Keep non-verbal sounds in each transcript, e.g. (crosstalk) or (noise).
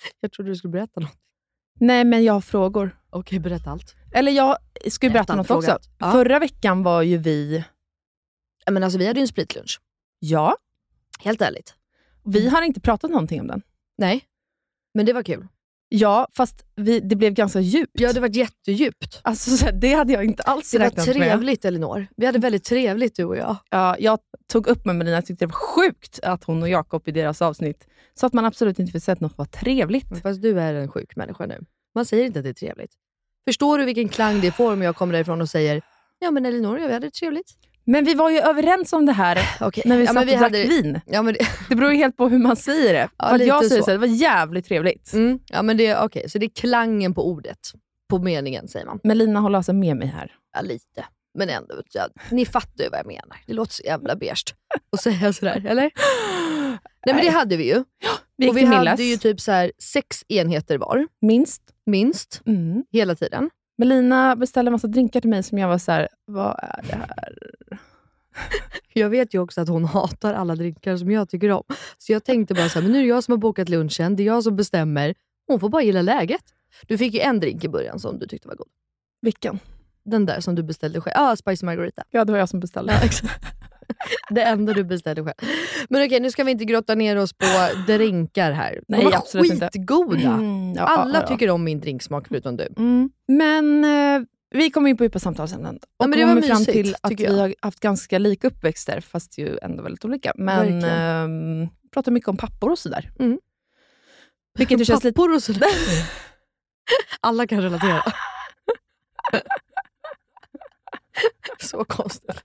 (laughs) Jag trodde du skulle berätta något. Nej men jag har frågor. Okej, berätta allt. Eller jag skulle berätta något fråga. också. Ja. Förra veckan var ju vi, Ja, Men alltså vi hade ju en spritlunch. ja, Helt ärligt. vi har inte pratat någonting om den. Nej. Men det var kul. Ja, fast vi, det blev ganska djupt. Ja, det var jättedjupt. Alltså, så här, det hade jag inte alls Det var räknat med. trevligt Elinor. Vi hade väldigt trevligt du och jag. Ja, jag tog upp med Melina, jag tyckte det var sjukt att hon och Jakob i deras avsnitt sa att man absolut inte vill säga att något var trevligt. Fast du är en sjuk människa nu. Man säger inte att det är trevligt. Förstår du vilken klang det får om jag kommer därifrån och säger Ja men Elinor, ja, vi hade det trevligt. Men vi var ju överens om det här (sighs) Okej. när vi ja, satt men och vi drack hade... vin. Ja, men det... Det beror ju helt på hur man säger det. (laughs) Ja, För jag säger så. så det var jävligt trevligt. Mm. Ja men det är okej, så det är klangen på ordet. På meningen säger man. Melina håller alltså med mig här. Ja lite. Men ändå, ja, ni fattar ju vad jag menar. Det låter så jävla beige att säga sådär, eller? (gasps) Nej men det hade vi ju. Vi och vi hade ju typ så här sex enheter var, Minst. minst, Mm. hela tiden. Melina beställde en massa drinkar till mig som jag var så här, vad är det här? Jag vet ju också att hon hatar alla drinkar som jag tycker om. Så jag tänkte bara så här, men nu är det jag som har bokat lunchen, det är jag som bestämmer. Hon får bara gilla läget. Du fick ju en drink i början som du tyckte var god. Vilken? Den där som du beställde själv. Ja, ah, Spicy Margarita. Ja, det var jag som beställde. Ja, exakt. (laughs) Det enda du beställde själv. Men okej, nu ska vi inte grotta ner oss på drinkar här. Nej, De var absolut inte. skitgoda. Mm, ja, Alla ja, ja. tycker om min drinksmak förutom du. Mm. Men eh, vi kom in på djupa samtalsämnen och men det var kommer fram till att vi har haft ganska lika uppväxter, fast ju ändå väldigt olika. Men eh, pratar mycket om pappor och sådär. Mm. Vilket ju känns lite... (laughs) Pappor och sådär. Alla kan relatera. (laughs) så konstigt.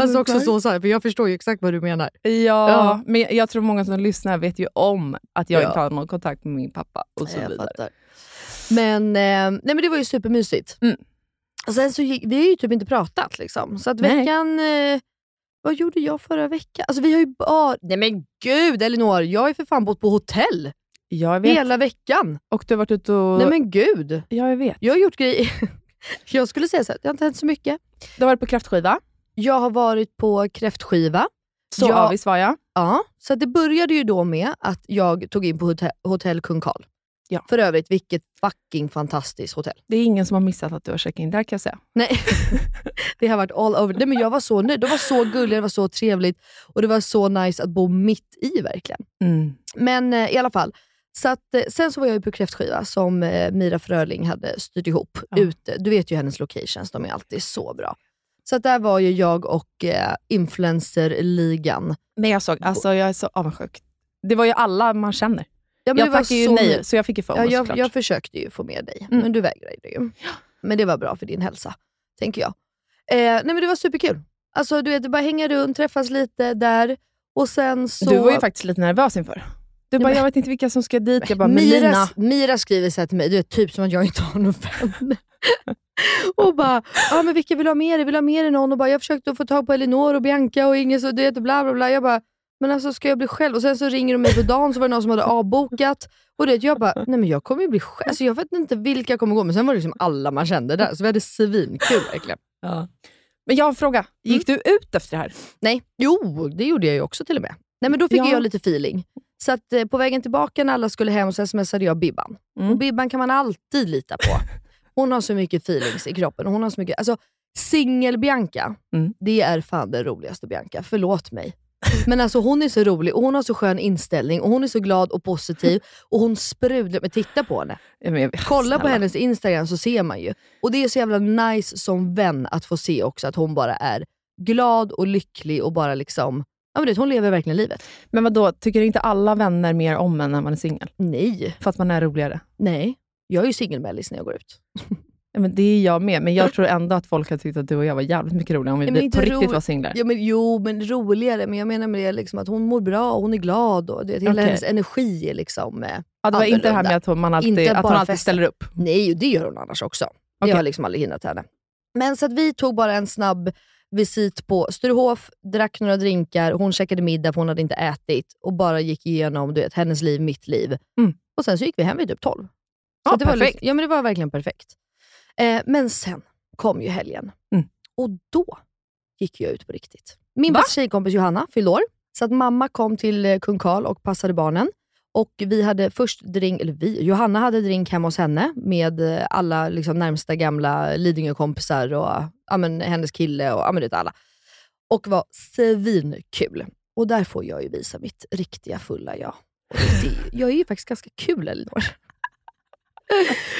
Fast också så här, för jag förstår ju exakt vad du menar. Ja, Ja. men jag- tror många som lyssnar vet ju om att jag Ja. inte har någon kontakt med min pappa och så vidare. Men, eh, nej, men det var ju supermysigt. Mm. Och sen så gick, vi har ju typ inte pratat. Liksom. Så att veckan... Eh, vad gjorde jag förra veckan? Alltså vi har ju bara... Nej men gud Elinor, jag har ju för fan bott på hotell Jag vet. hela veckan. Och du har varit ute och... Nej men gud. Ja, jag vet. Jag har gjort grejer. (laughs) jag skulle säga så här, det har inte hänt så mycket. Du har varit på kräftskiva. Jag har varit på kräftskiva. Så Ja. avis var jag. Ja, så det började ju då med att jag tog in på hotell, hotell Kung Karl. Ja. För övrigt, vilket fucking fantastiskt hotell. Det är ingen som har missat att du har checkat in där kan jag säga. Nej, (laughs) det har varit all over. Nej, men jag var så nöjd. De var så gulliga, det var så trevligt och det var så nice att bo mitt i verkligen. Mm. Men eh, i alla fall. Så att, eh, sen så var jag ju på kräftskiva som eh, Mira Fröling hade styrt ihop Ja. ute. Du vet ju hennes locations, de är alltid så bra. Så att där var ju jag och eh, influencerligan. Men jag såg, alltså jag är så avundsjuk. Det var ju alla man känner. Ja, jag tackade ju så nej, så jag fick ju FOMO Ja, jag, jag försökte ju få med dig, Mm. men du vägrade ju. Men det var bra för din hälsa, tänker jag. Eh, nej men Det var superkul. Alltså, du vet, bara hänga runt, träffas lite där och sen så... Du var ju faktiskt lite nervös inför. Du bara, jag vet inte vilka som ska dit. Jag bara. Mira, Mira skriver så till mig, du vet, typ som att jag inte har någon vän. (laughs) och bara, ja men vilka vill ha med dig? Vill ha med dig någon? Och bara, jag försökte få tag på Elinor och Bianca och ingen så du vet, bla bla bla. Jag bara, men alltså ska jag bli själv? Och sen så ringer de mig på dagen så var det någon som hade avbokat. Och det, jag bara, nej men jag kommer ju bli själv. Alltså, jag vet inte vilka kommer gå, men sen var det liksom alla man kände där. Så vi hade svinkul verkligen. Ja. Men jag har en fråga. Gick Mm. du ut efter det här? Nej, jo det gjorde jag ju också till och med. Nej men då fick Ja. jag lite feeling. Så att eh, på vägen tillbaka när alla skulle hem så smsade jag Bibban. Mm. Och Bibban kan man alltid lita på. Hon har så mycket feelings i kroppen. Hon har så mycket, alltså singel-Bianca, Mm. det är fan den roligaste Bianca. Förlåt mig. Men alltså hon är så rolig och hon har så skön inställning och hon är så glad och positiv och hon sprudlar. Men titta på henne. Jag- Kolla på snälla. hennes Instagram så ser man ju. Och det är så jävla nice som vän att få se också att hon bara är glad och lycklig och bara liksom, ja men du vet, hon lever verkligen livet. Men vad då tycker inte alla vänner mer om en när man är singel? Nej, För att man är roligare? nej. Jag är ju singelmellis när jag går ut. (laughs) Ja, men det är jag med, men jag tror ändå att folk har tyckt att du och jag var jävligt mycket roligare om vi Ja, på riktigt var singlar. Ja, men, jo, men roligare. Men jag menar med det liksom att hon mår bra och hon är glad. Och det, hela Okej. hennes energi är liksom... Eh, Ja, det var inte det här med att hon, man alltid, att hon alltid ställer upp. nej, det gör hon annars också. Det Okej. har liksom aldrig hindrat henne. Men så vi tog bara en snabb visit på Sturehof, drack några drinkar, hon käkade middag för hon hade inte ätit och bara gick igenom du vet, hennes liv, mitt liv. Mm. Och Sen så gick vi hem vid typ 12. Så Ja, det var perfekt. liksom, ja, men det var verkligen perfekt. Eh, men sen kom ju helgen Mm. och då gick jag ut på riktigt. Min bästa tjejkompis Johanna fyllde år, så att mamma kom till eh, Kung Karl och passade barnen. Och vi hade först drink, eller vi, Johanna hade drink hemma hos henne med eh, alla liksom, närmsta gamla Lidingö-kompisar och ja, men, hennes kille och ja, men, alla. Och var svinkul. Och där får jag ju visa mitt riktiga fulla jag. Det, jag är ju faktiskt ganska kul Elinor.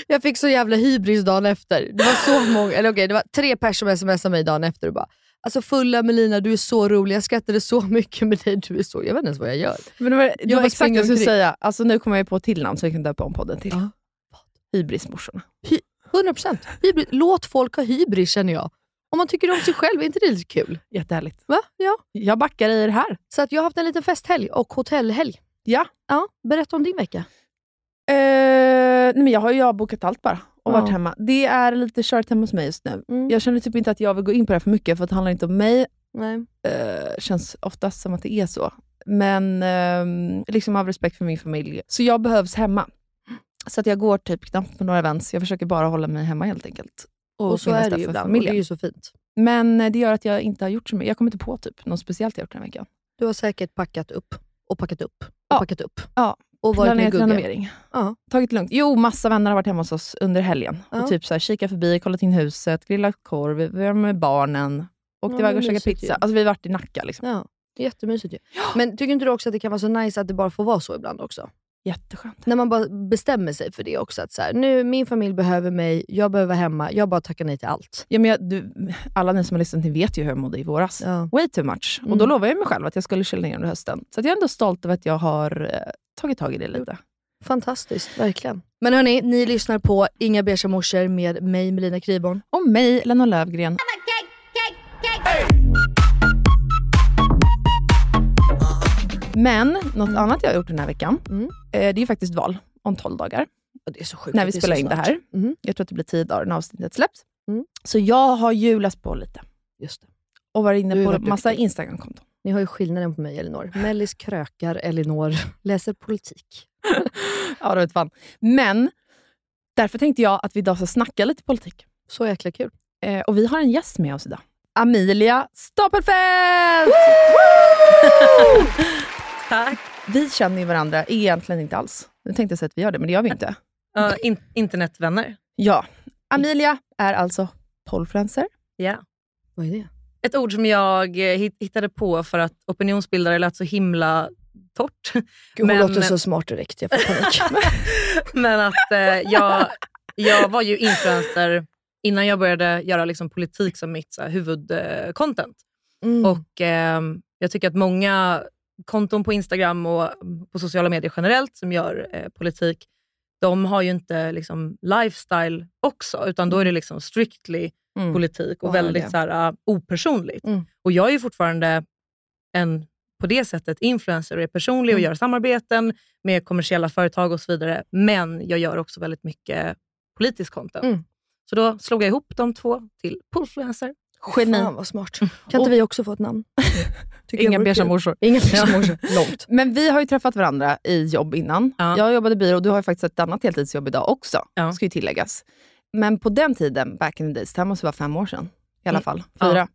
Jag fick så jävla hybris dagen efter. Det var så (gasps) många, eller okej, det var tre personer som smsade mig dagen efter och bara Alltså fulla Melina, du är så rolig. Jag skrattade så mycket med dig. Du är så... Jag vet inte ens vad jag gör. Men det var, det Jag var exakt det jag skulle säga. Alltså, nu kommer jag på ett till namn så jag kan döpa om podden till. Ja. Hybrismorsorna. 100%. Hybris. Låt folk ha hybris känner jag. Om man tycker om sig själv, är inte det lite kul? Jättehärligt. Va? Ja. Jag backar i det här. Så att jag har haft en liten festhelg och hotellhelg. Ja. Ja, berätta om din vecka. Eh, nej, men jag har ju avbokat allt bara och Ja. varit hemma. Det är lite kört hemma hos mig just nu. Mm. Jag känner typ inte att jag vill gå in på det här för mycket, för att det handlar inte om mig. Nej. Eh, känns oftast som att det är så. Men ehm, liksom av respekt för min familj. Så jag behövs hemma. Så att jag går typ knappt på några events. Jag försöker bara hålla mig hemma helt enkelt. Och, så finnas är det ju ibland och det är ju så fint. Men eh, det gör att jag inte har gjort så mycket. Jag kommer inte på typ något speciellt jag gjort den här veckan. Du har säkert packat upp och packat upp och Ja. packat upp. Ja, Och varit Planerat renovering. Ja. Tagit lugnt. Jo, massa vänner har varit hemma hos oss under helgen. Ja. Och typ så här, kikat förbi, kollat in huset, grillat korv, vi var med barnen, åkt Ja, iväg och käkat pizza. ju. Alltså vi har varit i Nacka. Liksom. Ja, jättemysigt ju. Men tycker inte du också att det kan vara så nice att det bara får vara så ibland också? Jätteskönt. När man bara bestämmer sig för det också. Att så här, nu, min familj behöver mig, jag behöver vara hemma, jag bara tackar nej till allt. Ja, men jag, du, alla ni som har lyssnat ni vet ju hur jag mådde i våras. Ja. Way too much. Och Mm. då lovade jag mig själv att jag skulle chilla ner under hösten. Så att jag är ändå stolt över att jag har eh, tagit tag i det lite. Fantastiskt, verkligen. Men hörni, ni lyssnar på Inga beiga morsor med mig Melina Kriborn. Och mig, Lena Lövgren. Men något annat jag har gjort den här veckan, Mm. eh, det är faktiskt val om 12 dagar. Ja, det är så sjukt när vi spelar in det här. Mhm, Jag tror att det blir 10 dagar när avsnittet släpps. Mm. Så jag har julat på lite Just det. och varit inne på varit massa. Instagram-konton. Ni har ju skillnaden på mig och Elinor. Mellis krökar, Elinor (laughs) läser politik. (laughs) Ja, det vet fan. Men därför tänkte jag att vi idag ska snacka lite politik. Så jäkla kul. Eh, och vi har en gäst med oss idag. Amelia Stapelfelt! (laughs) Tack. Vi känner ju varandra egentligen inte alls. Nu tänkte jag säga att vi gör det, men det gör vi inte. Ja, in, internetvänner. Ja. Amelia är alltså polfluencer. Ja. Vad är det? Ett ord som jag eh, hit- hittade på för att opinionsbildare lät så himla torrt. Gud, hon Men- låter så smart direkt. Jag får panik. (laughs) Men att eh, jag, jag var ju influencer innan jag började göra liksom, politik som mitt huvudcontent. Mm. Och eh, Jag tycker att många konton på Instagram och på sociala medier generellt som gör eh, politik, de har ju inte liksom, lifestyle också, utan då är det liksom strictly Mm. politik och Ja, väldigt så här, uh, opersonligt. Mm. Och jag är ju fortfarande en, på det sättet influencer och är personlig och Mm. gör samarbeten med kommersiella företag och så vidare. Men jag gör också väldigt mycket politisk content. Mm. Så då slog jag ihop de två till Polfluencer. Geni. Fan vad smart. Kan inte vi också få ett namn? (laughs) Inga beiga morsor. Inga beiga morsor. Långt. (laughs) Men vi har ju träffat varandra i jobb innan. Ja. Jag jobbade i byrå och du har ju faktiskt ett annat heltidsjobb idag också, Ja. ska ju tilläggas. Men på den tiden, back in the days, det här måste vara fem år sedan i alla Mm. fall, Ja. fyra,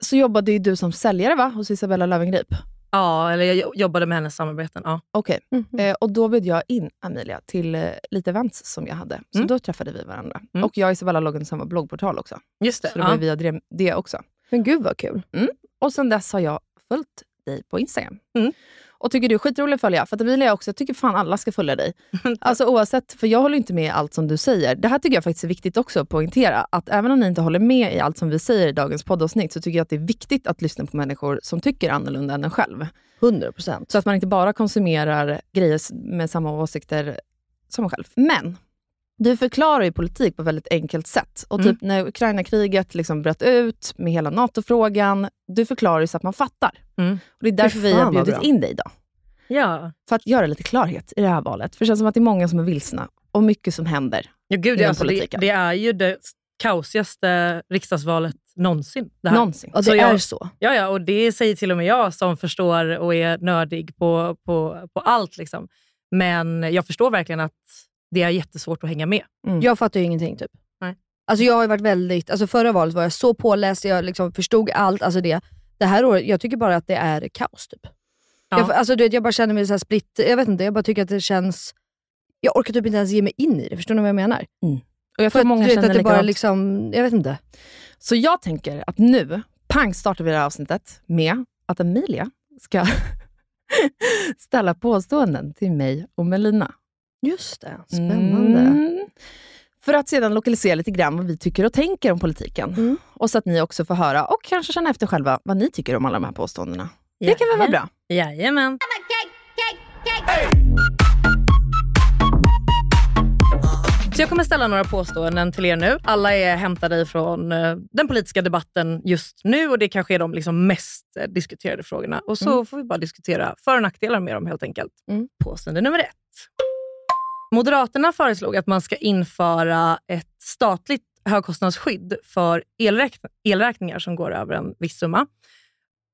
så jobbade ju du som säljare va? hos Isabella Löwengrip. Ja, eller jag jo- jobbade med hennes samarbeten. Ja. Okej, Mhm. eh, och då bjöd jag in Amelia till eh, lite events som jag hade. Så Mm. då träffade vi varandra. Mm. Och jag och Isabella loggade samma bloggportal också. Just det. Så det var ja. via det, det också. Men gud vad kul. Och sen dess har jag följt dig på Instagram. Och tycker du är skitrolig att följa. För att Emilia också, jag tycker fan alla ska följa dig. (laughs) Alltså oavsett, för jag håller inte med i allt som du säger. Det här tycker jag faktiskt är viktigt också att poängtera. Att även om ni inte håller med i allt som vi säger i dagens poddavsnitt, så tycker jag att det är viktigt att lyssna på människor som tycker annorlunda än en själv. 100 procent. Så att man inte bara konsumerar grejer med samma åsikter som en själv. Men du förklarar ju politik på ett väldigt enkelt sätt. Och typ när Ukraina-kriget liksom bröt ut med hela NATO-frågan, du förklarar ju så att man fattar. Mm. Och det är därför vi har bjudit in dig idag. Ja. För att göra lite klarhet i det här valet. För det känns som att det är många som är vilsna och mycket som händer. Ja, gud, alltså, det, det är ju det kaosigaste riksdagsvalet någonsin. Det här. Någonsin. Ja, Så det jag- är så. Ja, ja, och det säger till och med jag som förstår och är nördig på, på, på allt. Liksom. Men jag förstår verkligen att det är jättesvårt att hänga med. Jag fattar ju ingenting typ. Nej. Alltså jag har ju varit väldigt, alltså förra valet var jag så påläst, jag liksom förstod allt. Alltså det, det här året, jag tycker bara att det är kaos typ. Ja. Jag, alltså, du vet, jag bara känner mig så här split, jag vet inte, jag bara tycker att det känns... Jag orkar typ inte ens ge mig in i det, förstår ni vad jag menar? Och jag tror att, många vet, känner att det bara likadant. liksom, jag vet inte. Så jag tänker att nu, pang, startar vi det här avsnittet med att Emilia ska (laughs) ställa påståenden till mig och Melina. Just det, spännande. Mm. För att sedan lokalisera lite grann vad vi tycker och tänker om politiken. Mm. Och så att ni också får höra och kanske känna efter själva vad ni tycker om alla de här påståendena. Det kan väl vara bra? Jajamän. Så jag kommer ställa några påståenden till er nu. Alla är hämtade ifrån eh, den politiska debatten just nu och det kanske är de liksom mest eh, diskuterade frågorna. Och så får vi bara diskutera för och nackdelar med dem helt enkelt. Mm. Påstående nummer ett. Moderaterna föreslog att man ska införa ett statligt högkostnadsskydd för elräkn- elräkningar som går över en viss summa.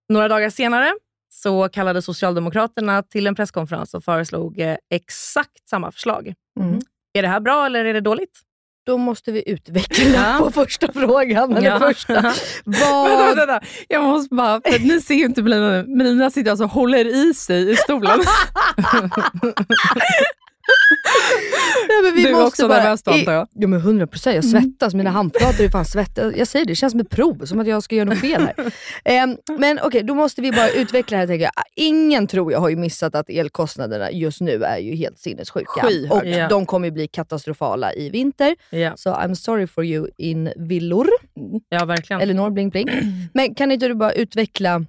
Några dagar senare så kallade Socialdemokraterna till en presskonferens och föreslog eh, exakt samma förslag. Mm. Är det här bra eller är det dåligt? då måste vi utveckla på första frågan. Eller Ja. första. (laughs) Vad... vänta, vänta. Jag måste bara, för ni ser ju inte Melina nu. Melina sitter alltså och håller i sig i stolen. (laughs) (laughs) Nej, vi Du är måste också bara- nervös då, antar jag? Ja men 100 procent. Jag svettas. Mina handflator är fan svettas. Jag säger det, det känns som ett prov. Som att jag ska göra något fel här. (laughs) Ehm, men okej, då måste vi bara utveckla det här. Tänker jag. Ingen tror jag har ju missat att elkostnaderna just nu är ju helt sinnessjuka. Skyhöga. Och Ja. de kommer ju bli katastrofala i vinter. Ja, Så I'm sorry for you in villor. ja verkligen. Elinor, bling bling. Men kan inte du bara utveckla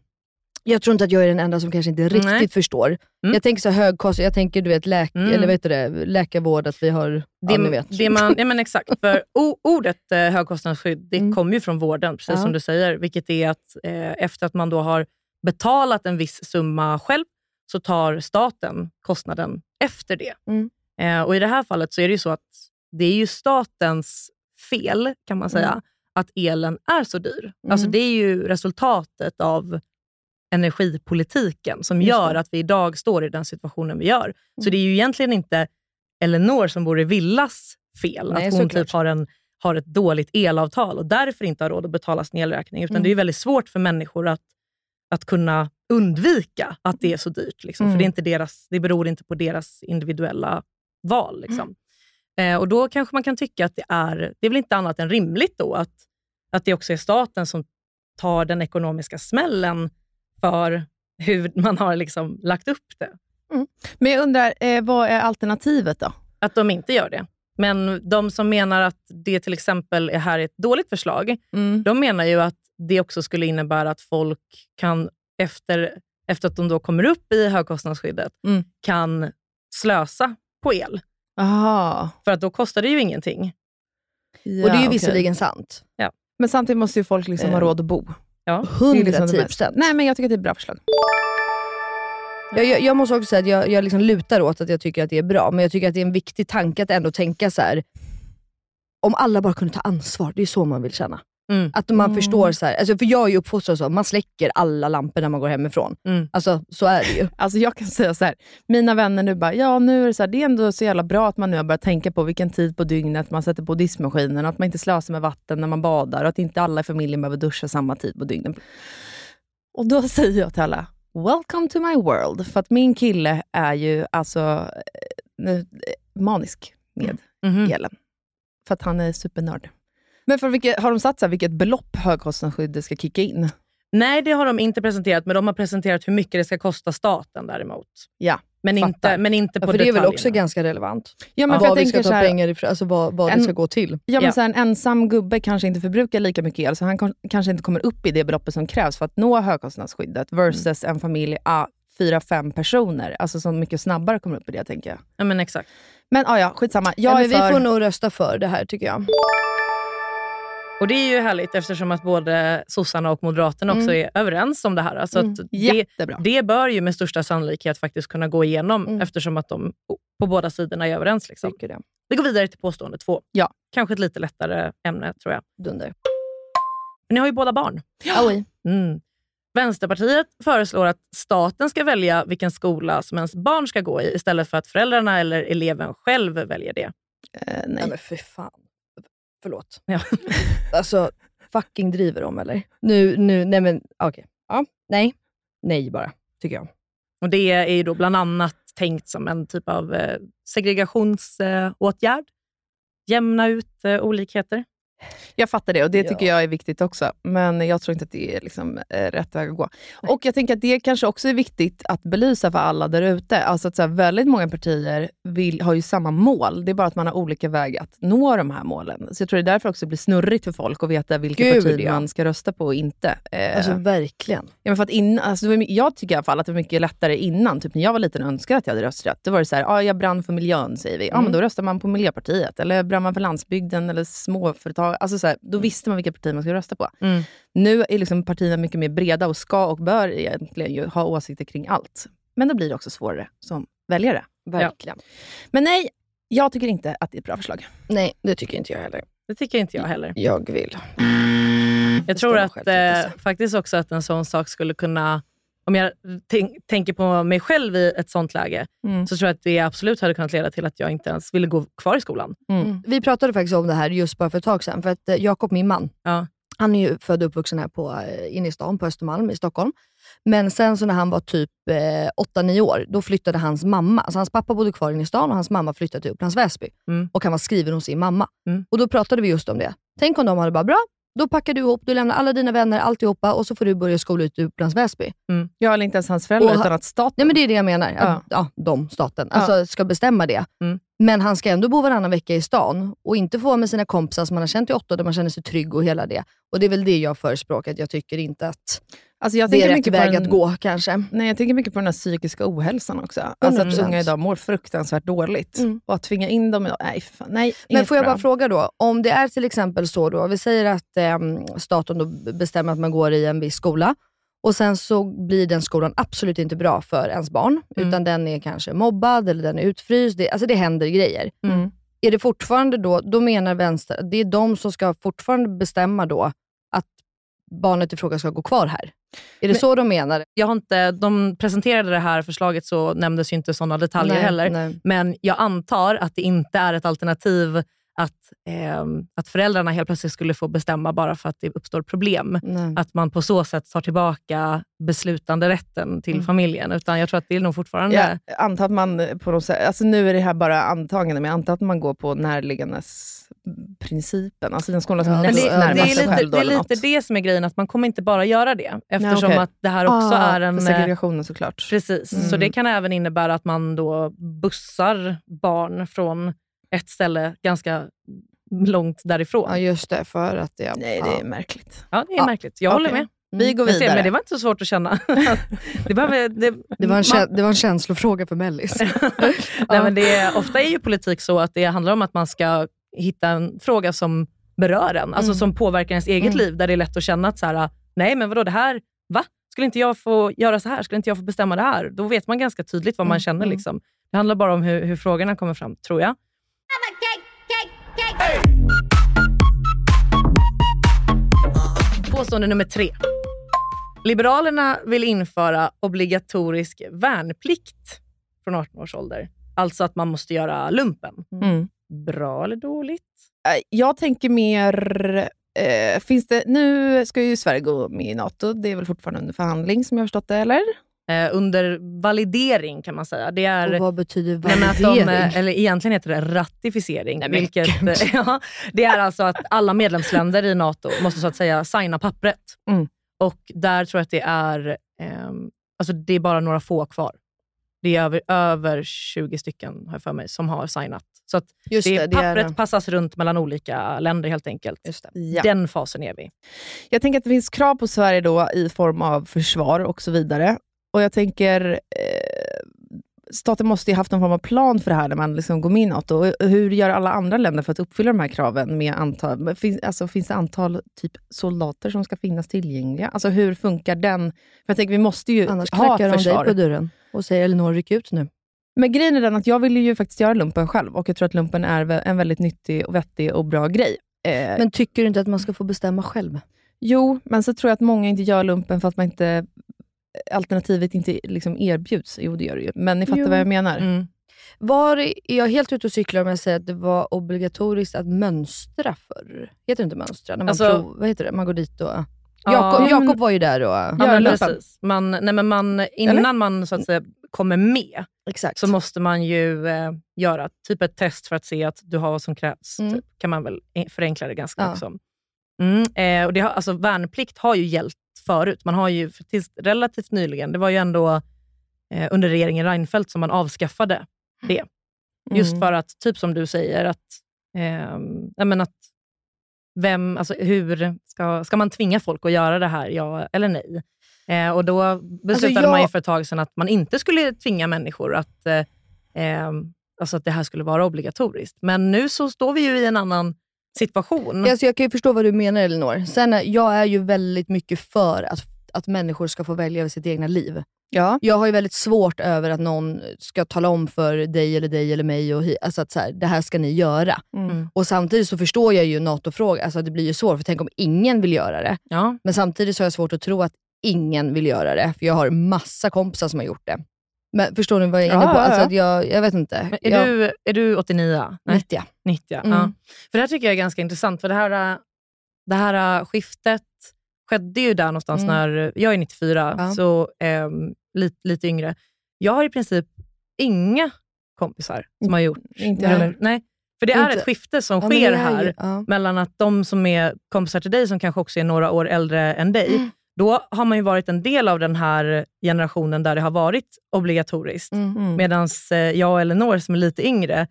jag tror inte att jag är den enda som kanske inte riktigt Nej. förstår. Mm. Jag tänker så hög kost, jag tänker du vet, läk, Mm. eller vet du det, läkarvård, att vi har, ja, ni det, vet. det man, ja, men exakt. (laughs) För ordet eh, högkostnadsskydd det Mm. kommer ju från vården, precis Ja. som du säger. Vilket är att eh, efter att man då har betalat en viss summa själv, så tar staten kostnaden efter det. Mm. Eh, och I det här fallet så är det ju så att det är ju statens fel, kan man säga, Mm. att elen är så dyr. Alltså Mm. Det är ju resultatet av energipolitiken som Just gör det. att vi idag står i den situationen vi gör. Så Mm. det är ju egentligen inte Elinor som bor i Villas fel, Nej, att hon såklart. typ har, en, har ett dåligt elavtal och därför inte har råd att betala sin elräkning. Utan Mm. det är väldigt svårt för människor att, att kunna undvika att det är så dyrt. Liksom. Mm. För det, är inte deras, det beror inte på deras individuella val. Liksom. Mm. Eh, och Då kanske man kan tycka att det är, det är väl inte annat än rimligt då att, att det också är staten som tar den ekonomiska smällen för hur man har liksom lagt upp det. Men jag undrar, eh, vad är alternativet då? Att de inte gör det. Men de som menar att det till exempel är här ett dåligt förslag, Mm. de menar ju att det också skulle innebära att folk kan, efter, efter att de då kommer upp i högkostnadsskyddet, Mm. kan slösa på el. Aha. För att då kostar det ju ingenting. Ja, och det är ju okej. visserligen sant. Men samtidigt måste ju folk liksom ha Eh. råd att bo. Ja. Det är ju 110 liksom det mest- procent. Nej, men jag tycker att det är ett bra förslag. Jag, jag, jag måste också säga att jag, jag liksom lutar åt att jag tycker att det är bra, men jag tycker att det är en viktig tanke att ändå tänka så här. om alla bara kunde ta ansvar, det är så man vill känna. Mm. Att man Mm. förstår, så här, alltså för jag är ju uppfostrad så, man släcker alla lampor när man går hemifrån. Mm. Alltså så är det ju. (laughs) Alltså jag kan säga så här, mina vänner nu bara, ja nu är det så här, det är ändå så jävla bra att man nu har börjat tänka på vilken tid på dygnet man sätter på diskmaskinen, och att man inte slösar med vatten när man badar och att inte alla i familjen behöver duscha samma tid på dygnet. Och då (laughs) säger jag till alla, welcome to my world. För att min kille är ju alltså eh, nu, eh, manisk med Mhm. elen. För att han är supernörd. Men för vilket, har de satt så här, vilket belopp högkostnadsskyddet ska kicka in? Nej, det har de inte presenterat, men de har presenterat hur mycket det ska kosta staten däremot. Ja, Men, fattar. inte, men inte Ja, på för det är väl detaljerna. också ganska relevant. Ja, men Ja, för jag vad vi ska ta här, pengar ifrån, alltså vad, vad En- det ska gå till. Ja, men Ja. Så här, en ensam gubbe kanske inte förbrukar lika mycket el, så han kon- kanske inte kommer upp i det beloppet som krävs för att nå högkostnadsskyddet versus en familj, ah, fyra, fem personer. Alltså som mycket snabbare kommer upp i det, tänker jag. Ja, men exakt. Men ah, ja, skitsamma. Jag Ja, men för... vi får nog rösta för det här tycker jag. Och det är ju härligt eftersom att både sossarna och moderaterna också är överens om det här. Alltså Mm. att det, Jättebra. det bör ju med största sannolikhet faktiskt kunna gå igenom Mm. eftersom att de på båda sidorna är överens. Liksom. Det. Vi går vidare till påstående två. Ja. Kanske ett lite lättare ämne tror jag. Dunder. Men ni har ju båda barn. Oj. Mm. Vänsterpartiet föreslår att staten ska välja vilken skola som ens barn ska gå i istället för att föräldrarna eller eleven själv väljer det. Eh, Nej nej. men för fan. Förlåt. Ja. (laughs) Alltså, fucking driver de eller? Nu, nu, nej men okej. Ja, nej. Nej bara, tycker jag. Och Det är ju då bland annat tänkt som en typ av eh, segregationsåtgärd. Jämna ut eh, olikheter. Jag fattar det och det Ja. tycker jag är viktigt också. Men jag tror inte att det är liksom, eh, rätt väg att gå. Och jag tänker att det kanske också är viktigt att belysa för alla där ute. Alltså att så här, väldigt många partier vill, har ju samma mål. Det är bara att man har olika väg att nå de här målen. Så jag tror det är därför också blir snurrigt för folk att veta vilka Gud, partier ja. man ska rösta på och inte. Eh, Alltså verkligen. Ja, men för att in, alltså, det jag tycker i alla fall att det var mycket lättare innan. Typ när jag var liten och önskade att jag hade rösträtt. Då var det så här, ah, jag brann för miljön, säger vi. Ja, Mm. men då röstar man på Miljöpartiet. Eller brann man för landsbygden eller småföretag. Alltså, så här, då visste man vilka partier man skulle rösta på. Mm. Nu är liksom partierna mycket mer breda och ska och bör egentligen ju ha åsikter kring allt. Men då blir det också svårare som väljare. Verkligen. Men nej, jag tycker inte att det är ett bra förslag. Nej, det tycker inte jag heller. Det tycker inte jag heller. Jag vill. Jag ska tror vara att eh, faktiskt också att en sån sak skulle kunna om jag tänk, tänker på mig själv i ett sånt läge, Mm. så tror jag att det absolut hade kunnat leda till att jag inte ens ville gå kvar i skolan. Mm. Vi pratade faktiskt om det här just bara för ett tag sedan. För att eh, Jakob, min man, Ja. han är ju född och uppvuxen här på, eh, inne i stan, på Östermalm i Stockholm. Men sen så när han var typ eh, 8-9 år, då flyttade hans mamma, alltså hans pappa bodde kvar inne i stan och hans mamma flyttade till Upplands Väsby. Mm. Och han var skriven hos sin mamma. Mm. Och då pratade vi just om det. Tänk om de hade bara, bra, då packar du ihop, du lämnar alla dina vänner, alltihopa och så får du börja skola ut i Upplands Väsby. Jag eller inte ens hans föräldrar, Och utan att staten... Nej men det är det jag menar. Ja. Att, ja, de, staten, alltså ska bestämma det. Mm. Men han ska ändå bo varannan vecka i stan och inte få vara med sina kompisar som man har känt i åtta år, där man känner sig trygg och hela det. Och det är väl det jag förespråkar, jag tycker inte att alltså jag det är rätt väg den- att gå kanske. Nej, jag tänker mycket på den här psykiska ohälsan också. Alltså att 100%. unga idag mår fruktansvärt dåligt. Mm. Och att tvinga in dem idag, nej fan, nej. Men får jag bra. bara fråga då, om det är till exempel så då, vi säger att ehm, staten då bestämmer att man går i en viss skola och sen så blir den skolan absolut inte bra för ens barn, Mm. utan den är kanske mobbad eller den är utfryst. Det, alltså det händer grejer. Mm. Är det fortfarande då, då menar vänster, det är de som ska fortfarande bestämma då barnet i fråga ska gå kvar här? Är det Men- så de menar? Jag har inte, de presenterade det här förslaget så nämndes ju inte sådana detaljer Nej, heller. nej. Men jag antar att det inte är ett alternativ att, ehm, att föräldrarna helt plötsligt skulle få bestämma bara för att det uppstår problem. nej. Att man på så sätt tar tillbaka beslutanderätten till Mm. familjen. Utan jag tror att det är nog fortfarande... Jag antar att man på något sätt, alltså nu är det här bara antagande, men jag antar att man går på närliggandes principen. Alltså den skolan som Ja, näst det, det, är lite, själv. Då, det är lite något. det som är grejen, att man kommer inte bara göra det. Eftersom okej. att det här också Ah, är en... för segregationen såklart. Precis, så Mm. det kan även innebära att man då bussar barn från ett ställe ganska långt därifrån. Ja just det, för att det... Nej, det är ja. märkligt. Ja, det är Ja, märkligt. Jag håller okej. med. Vi går Vi ser, vidare. men det var inte så svårt att känna. (laughs) det, behöver, det, Det, var en man- det var en känslofråga för Mellis. (laughs) Nej, men det är, ofta är ju politik så att det handlar om att man ska hitta en fråga som berör en, alltså Mm. som påverkar ens eget Mm. liv, där det är lätt att känna att så här, nej men vadå det här, va? Skulle inte jag få göra så här? Skulle inte jag få bestämma det här? Då vet man ganska tydligt vad man Mm, känner. mm. Liksom. Det handlar bara om hur, hur frågorna kommer fram, tror jag. Påstående nummer tre. Liberalerna vill införa obligatorisk värnplikt från 18 års ålder. Alltså att man måste göra lumpen. Mm. Bra eller dåligt? Eh, Jag tänker mer... Eh, finns det, nu ska ju Sverige gå med i NATO. Det är väl fortfarande under förhandling som jag har förstått det, eller? Eh, under validering kan man säga. Det är... Och vad betyder Nej, men att de, validering? eh, eller egentligen heter det ratificering. Nej, vilket, (laughs) ja, det är alltså att alla medlemsländer i NATO måste så att säga signa pappret. Mm. Och där tror jag att det är, ehm, alltså det är bara några få kvar. Det är över, över 20 stycken, har jag för mig, som har signat. Så att det, det, pappret det. passas runt mellan olika länder helt enkelt. Ja. Den fasen är vi. Jag tänker att det finns krav på Sverige då i form av försvar och så vidare. Och jag tänker, eh, staten måste ju haft någon form av plan för det här när man liksom går med i NATO. Och hur gör alla andra länder för att uppfylla de här kraven? Med antal, finns, alltså, finns det antal typ, soldater som ska finnas tillgängliga? Alltså hur funkar den? För jag tänker, vi måste ju Annars ha ett de dig försvar. på dörren och säger Elinor, ryck ut nu. Men grejen är den att jag vill ju faktiskt göra lumpen själv och jag tror att lumpen är en väldigt nyttig, och vettig och bra grej. Eh, Men tycker du inte att man ska få bestämma själv? Jo, men så tror jag att många inte gör lumpen för att man inte alternativet inte liksom erbjuds. Jo, det gör det ju. Men ni fattar Jo. vad jag menar. Mm. Var är jag helt ute och cyklar om jag säger att det var obligatoriskt att mönstra förr? Heter det inte mönstra? När man, Alltså- prov, vad heter det? man går dit och... Ja, Jakob, Jakob var ju där och... Ja, men precis. Man, nej, men man, innan man så att säga, kommer med Exakt. så måste man ju eh, göra typ ett test för att se att du har vad som krävs. Mm. Typ, kan man väl eh, förenkla det ganska Ja. mycket som. Mm, eh, och det har, alltså, värnplikt har ju gällt förut. Man har ju tills relativt nyligen, det var ju ändå eh, under regeringen Reinfeldt som man avskaffade det. Just Mm. för att, typ som du säger, att, eh, men att vem, alltså hur ska, ska man tvinga folk att göra det här, ja eller nej? Eh, och Då beslutade jag- man ju för ett tag sedan att man inte skulle tvinga människor att, eh, eh, alltså att det här skulle vara obligatoriskt. Men nu så står vi ju i en annan situation. Alltså, jag kan ju förstå vad du menar Elinor. Sen, är- jag är ju väldigt mycket för att, att människor ska få välja över sitt egna liv. Ja. Jag har ju väldigt svårt över att någon ska tala om för dig eller dig eller mig, och, hi- alltså att så här, det här ska ni göra. Mm. Och Samtidigt så förstår jag ju NATO-frågan, alltså det blir ju svårt, för tänk om ingen vill göra det. Ja. Men samtidigt så har jag svårt att tro att ingen vill göra det, för jag har massa kompisar som har gjort det. Men förstår ni vad jag är inne på? ja, Alltså, ja. att jag, jag vet inte. Men är, jag, du, är du 89? Nej, 90. 90. Mm. Ja. För det här tycker jag är ganska intressant, för det här, det här skiftet skedde ju där någonstans Mm. när, jag är 94, Ja. så ähm, lite, lite yngre. Jag har i princip inga kompisar som har gjort Inte heller. Nej, för det är ett skifte som sker här, mellan att de som är kompisar till dig, som kanske också är några år äldre än dig, Mm. Då har man ju varit en del av den här generationen där det har varit obligatoriskt. Mm. Mm. Medan jag och Elinor som är lite yngre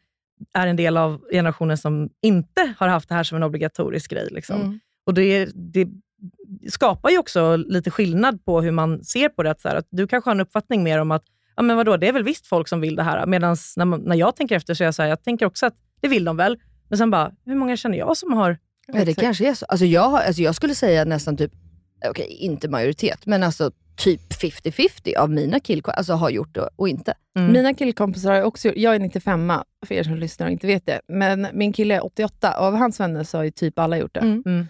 är en del av generationen som inte har haft det här som en obligatorisk grej. Liksom. Mm. Och det, det skapar ju också lite skillnad på hur man ser på det. Att, så här, att du kanske har en uppfattning mer om att ja, men vadå, det är väl visst folk som vill det här. Medan när, man- när jag tänker efter så är jag så här, jag tänker också att det vill de väl. Men sen bara, hur många känner jag som har... Ja, det kanske är så. Alltså jag, alltså jag skulle säga nästan typ, okej inte majoritet, men alltså typ 50-50 av mina killkompisar alltså har gjort det och inte. Mm. Mina killkompisar har också Jag är 95 för er som lyssnar och inte vet det. Men min kille är 88 och av hans vänner så har ju typ alla gjort det. Mm. Mm.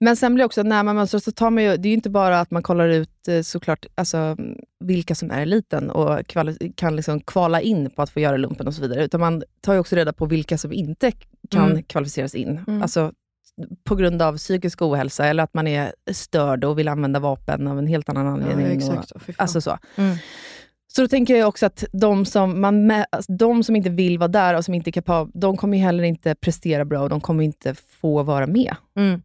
Men sen blir det också, när man mönstrar så tar man ju, det är ju inte bara att man kollar ut eh, såklart alltså, vilka som är eliten och kvali- kan liksom kvala in på att få göra lumpen och så vidare. Utan man tar ju också reda på vilka som inte kan Mm. kvalificeras in. Mm. Alltså, på grund av psykisk ohälsa eller att man är störd och vill använda vapen av en helt annan anledning. och, alltså så. Mm. Så då tänker jag också att de som, man alltså, de som inte vill vara där och som inte är kapabla, de kommer heller inte prestera bra och de kommer inte få vara med. Mm.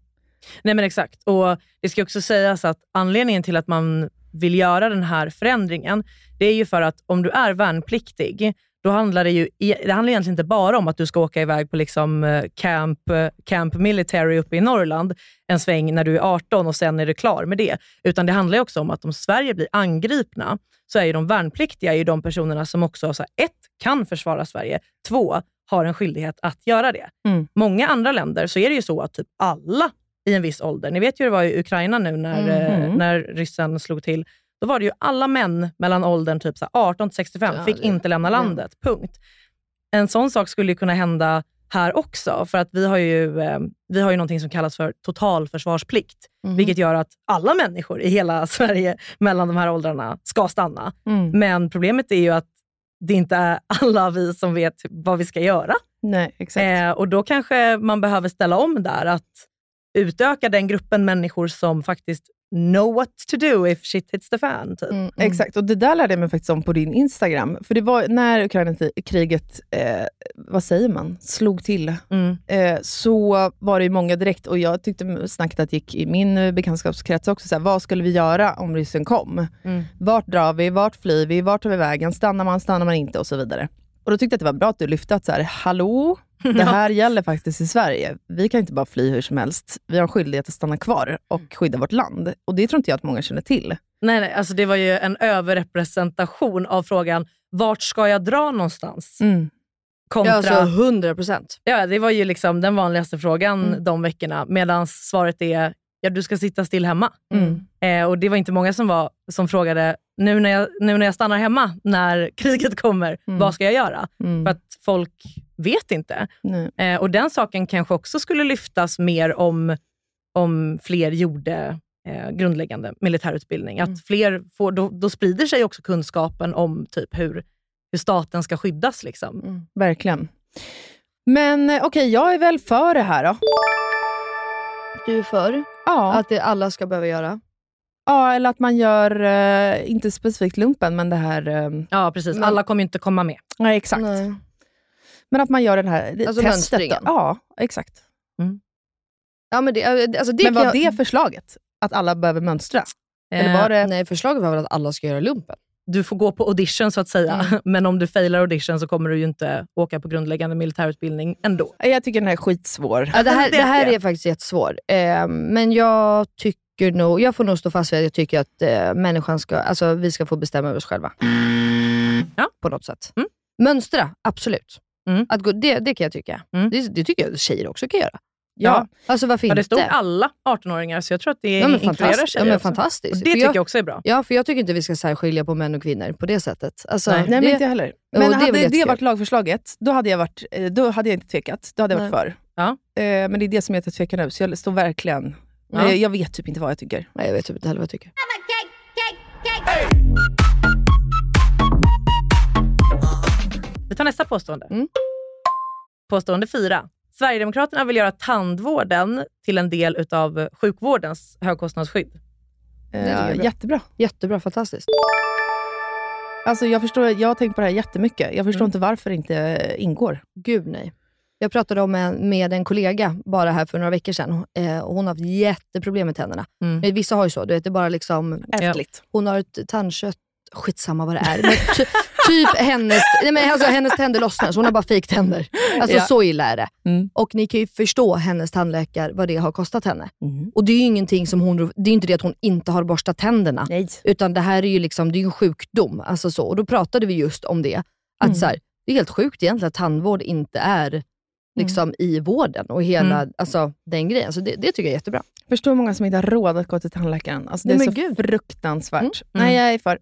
Nej men exakt. Och Det ska också sägas att anledningen till att man vill göra den här förändringen, det är ju för att om du är värnpliktig, då handlar det ju det handlar egentligen inte bara om att du ska åka iväg på liksom eh, camp, eh, camp military uppe i Norrland en sväng när du är 18 och sen är du klar med det. Utan det handlar ju också om att om Sverige blir angripna, så är de värnpliktiga ju de personerna som också, så här, ett, kan försvara Sverige, två, har en skyldighet att göra det. Mm. Många andra länder så är det ju så att typ alla i en viss ålder, ni vet ju hur det var i Ukraina nu när, Mhm. eh, när ryssen slog till, då var det ju alla män mellan åldern typ så här 18 till 65 Ja, fick det- inte lämna ja. landet. Punkt. En sån sak skulle ju kunna hända här också, för att vi har ju, eh, vi har ju någonting som kallas för totalförsvarsplikt, Mhm. vilket gör att alla människor i hela (laughs) Sverige mellan de här åldrarna ska stanna. Mm. Men problemet är ju att det inte är alla vi som vet vad vi ska göra. Nej, exakt. Eh, och då kanske man behöver ställa om där, att utöka den gruppen människor som faktiskt know what to do if shit hits the fan. Typ. Mm, mm. Exakt, och det där lärde jag mig faktiskt om på din Instagram. För det var när Ukraina-kriget, eh, vad säger man, slog till, Mm. eh, så var det ju många direkt, och jag tyckte snacket att gick i min eh, bekantskapskrets också, så här, vad skulle vi göra om ryssen kom? Mm. Vart drar vi? Vart flyr vi? Vart tar vi vägen? Stannar man? Stannar man inte? Och så vidare. Och Då tyckte jag att det var bra att du lyfte att så här, hallå, (laughs) det här gäller faktiskt i Sverige. Vi kan inte bara fly hur som helst. Vi har en skyldighet att stanna kvar och skydda vårt land. Och Det tror inte jag att många känner till. Nej, nej, alltså det var ju en överrepresentation av frågan, vart ska jag dra någonstans? Mm. Kontra, Ja, alltså 100 procent. ja, det var ju liksom den vanligaste frågan Mm. de veckorna, medan svaret är, ja du ska sitta still hemma. Mm. Eh, och Det var inte många som, var, som frågade, nu när, jag, nu när jag stannar hemma när (laughs) kriget kommer, Mm. vad ska jag göra? Mm. För att folk vet inte. Eh, och Den saken kanske också skulle lyftas mer om, om fler gjorde eh, grundläggande militärutbildning. Att Mm. fler får, då, då sprider sig också kunskapen om typ hur, hur staten ska skyddas. Liksom. Mm. Verkligen. Men eh, okej, jag är väl för det här då. Du är för Ja, att det alla ska behöva göra? ja eller att man gör, eh, inte specifikt lumpen, men det här... Eh, Ja, precis. Men- Alla kommer ju inte komma med. nej, exakt. Nej. Men att man gör den här Alltså testet. Då. mönstringen. Ja, exakt. Ja, men det, alltså det men var jag, det förslaget? Att alla behöver mönstra? Eller Eh, var det... Nej, förslaget var väl att alla ska göra lumpen? Du får gå på audition så att säga, Mm. (laughs) men om du failar audition så kommer du ju inte åka på grundläggande militärutbildning ändå. Jag tycker den här är skitsvår. Ja, det, här, (laughs) Det här är faktiskt jättesvår. Eh, men jag tycker nog, jag får nog stå fast vid att jag tycker att eh, människan ska, alltså vi ska få bestämma över oss själva. Ja. På något sätt. Mm. Mönstra, absolut. Mm. Att gå, det, det kan jag tycka. Mm. Det, det tycker jag tjejer också kan göra. Ja. Alltså varför Ja, inte? det stod alla 18-åringar, så jag tror att det ja, inkluderar tjejer Ja, men också. fantastiskt. Och det För tycker jag, jag också är bra. Ja, för jag tycker inte vi ska särskilja på män och kvinnor på det sättet. Alltså, Nej. Nej, men det, inte heller. Men det hade det jättekul. varit lagförslaget, då hade jag, varit, eh, då hade jag inte tvekat. Då hade jag varit för. Ja. Eh, Men det är det som jag tvekar nu, så jag står verkligen... Ja. Jag vet typ inte vad jag tycker. Nej, jag vet typ inte heller vad jag tycker. Vi tar nästa påstående. Mm. Påstående fyra. Sverigedemokraterna vill göra tandvården till en del utav sjukvårdens högkostnadsskydd. Eh, jättebra. Jättebra, fantastiskt. Alltså jag, förstår, jag har tänkt på det här jättemycket. Jag förstår Mm. inte varför det inte ingår. Gud nej. Jag pratade om en, med en kollega bara här för några veckor sedan. Eh, och hon har haft jätteproblem med tänderna. Mm. Men Vissa har ju så, du vet, det är bara liksom... Ärftligt. Hon har ett tandkött, skitsamma vad det är. (laughs) Typ hennes, nej men alltså hennes tänder lossnar, så hon har bara fejktänder. Alltså Ja. så illa är det. Mm. Och ni kan ju förstå hennes tandläkare, vad det har kostat henne. Mm. Och det är ju ingenting som hon, det är inte det att hon inte har borstat tänderna. Nej. Utan det här är ju liksom, det är en sjukdom. Alltså så. Och då pratade vi just om det. Att Mm. så här, det är helt sjukt egentligen att tandvård inte är liksom, i vården och hela Mm. alltså, den grejen. Så det, det tycker jag är jättebra. Förstår hur många som inte har råd att gå till tandläkaren. Alltså, det Nej, är så gud. fruktansvärt. Mm. Nej, jag är för.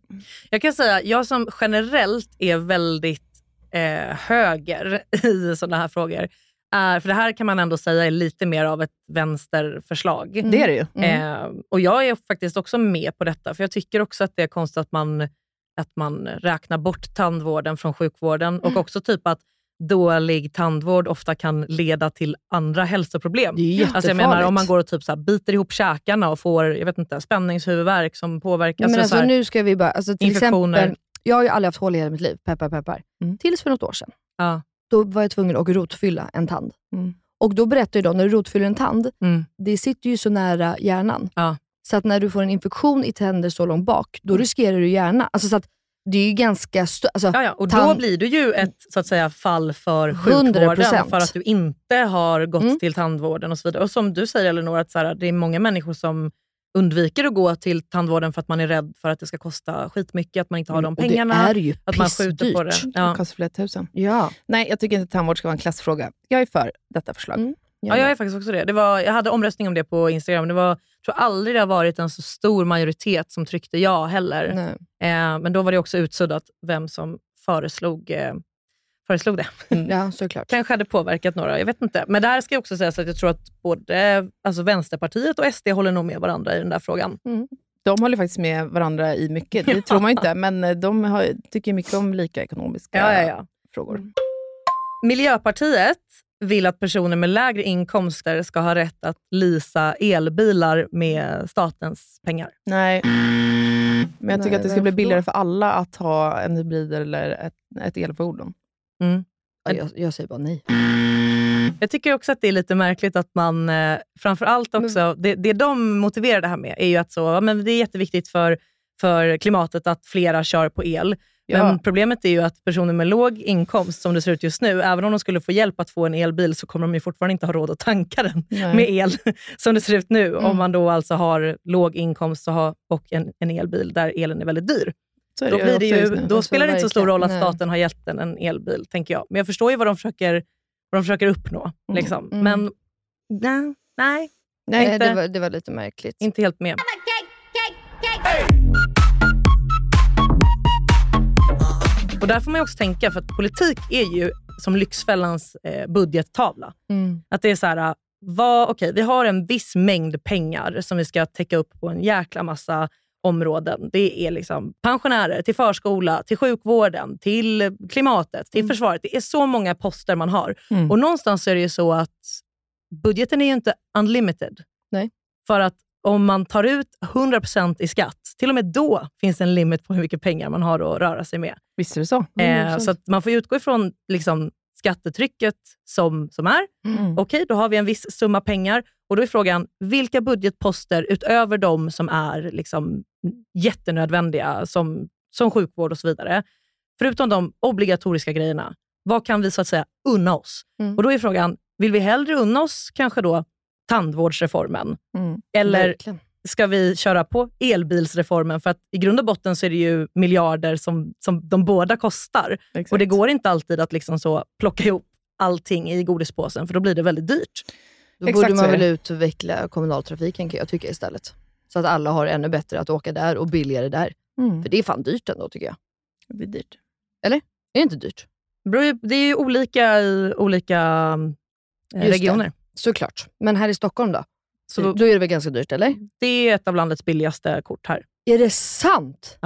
Jag kan säga, jag som generellt är väldigt eh, höger (laughs) i sådana här frågor, är, för det här kan man ändå säga är lite mer av ett vänsterförslag. Det är det ju. Mm. Eh, och jag är faktiskt också med på detta, för jag tycker också att det är konstigt att man, att man räknar bort tandvården från sjukvården och också typ att dålig tandvård ofta kan leda till andra hälsoproblem. Det är jättefarligt. Alltså jag menar om man går och typ så biter ihop käkarna och får jag vet inte, spänningshuvudvärk som påverkar... Nej, men alltså alltså, så här- nu ska vi bara, alltså, till infektioner. exempel, jag har ju aldrig haft hål i hela mitt liv, peppar peppar. Mm. Tills för något år sedan. ja. Då var jag tvungen att rotfylla en tand. Mm. Och då berättar de, när du rotfyller en tand, Mm. det sitter ju så nära hjärnan. Ja. Så att när du får en infektion i tänder så långt bak, då riskerar du hjärna. Alltså så att det är ju ganska stö- alltså, Ja, ja. Och då blir du ju ett så att säga, fall för sjukvården 100%. för att du inte har gått Mm. till tandvården och så vidare. Och som du säger Elinor, att så här, det är många människor som undviker att gå till tandvården för att man är rädd för att det ska kosta skitmycket, att man inte har de Mm, och pengarna. det är ju att man skjuter på det. pissdyrt. Det Ja. kostar flera tusen. Ja. Nej, jag tycker inte att tandvård ska vara en klassfråga. Jag är för detta förslag. Mm. Ja, jag är faktiskt också det. det var, jag hade omröstning om det på Instagram. Det var, jag tror aldrig det har varit en så stor majoritet som tryckte ja heller. Nej. Eh, men då var det också utsuddat vem som föreslog, eh, föreslog det. Ja, såklart. kanske hade påverkat några, jag vet inte. Men där ska jag också säga så att jag tror att både alltså Vänsterpartiet och SD håller nog med varandra i den där frågan. De håller faktiskt med varandra i mycket. Det (laughs) tror man ju inte, men eh, de har, tycker mycket om lika ekonomiska Ja, ja, ja. frågor. Miljöpartiet vill att personer med lägre inkomster ska ha rätt att leasa elbilar med statens pengar. Nej, men jag tycker Nej, att det ska bli billigare för alla att ha en hybrid eller ett, ett elfordon. Mm. Ja, jag, jag säger bara nej. Jag tycker också att det är lite märkligt att man, eh, framför allt också, det, det de motiverar det här med är ju att så, men det är jätteviktigt för, för klimatet att flera kör på el. Men Ja. problemet är ju att personer med låg inkomst, som det ser ut just nu, även om de skulle få hjälp att få en elbil, så kommer de ju fortfarande inte ha råd att tanka den Nej. med el, (laughs) som det ser ut nu. Mm. Om man då alltså har låg inkomst och, har, och en, en elbil där elen är väldigt dyr. Så är Då, det blir det ju, nu. då spelar det inte så stor roll att Nej. staten har gett den en elbil, tänker jag. Men jag förstår ju vad de försöker, vad de försöker uppnå. Liksom. Mm. Men nej, nej, Nej, inte. det, var, det var lite märkligt. inte helt med. Och där får man ju också tänka, för att politik är ju som Lyxfällans eh, budgettavla. Mm. Att det är så här, vad, okej, vi har en viss mängd pengar som vi ska täcka upp på en jäkla massa områden. Det är liksom pensionärer, till förskola, till sjukvården, till klimatet, till försvaret. Det är så många poster man har. Mm. Och någonstans är det ju så att budgeten är ju inte unlimited. Nej. För att om man tar ut 100% i skatt, till och med då finns det en limit på hur mycket pengar man har att röra sig med. visst är det så. Mm, Eh, så man får utgå ifrån liksom, skattetrycket som, som är. Mm. Okej, då har vi en viss summa pengar. Och Då är frågan, vilka budgetposter utöver de som är liksom jättenödvändiga, som, som sjukvård och så vidare, förutom de obligatoriska grejerna, vad kan vi så att säga unna oss? Mm. Och Då är frågan, vill vi hellre unna oss kanske då tandvårdsreformen? Mm. Eller Verkligen. ska vi köra på elbilsreformen? För att i grund och botten så är det ju miljarder som, som de båda kostar. Exakt. Och det går inte alltid att liksom så plocka ihop allting i godispåsen, för då blir det väldigt dyrt. Då Exakt borde så man väl utveckla kommunaltrafiken kan jag tycka istället. Så att alla har ännu bättre att åka där och billigare där. Mm. För det är fan dyrt ändå tycker jag. Det blir dyrt. Är det inte dyrt? Det är ju olika i olika eh, Just regioner. Såklart. Men här i Stockholm då? Så då, då, är det väl ganska dyrt, eller? det är ett av landets billigaste kort här. Är det sant?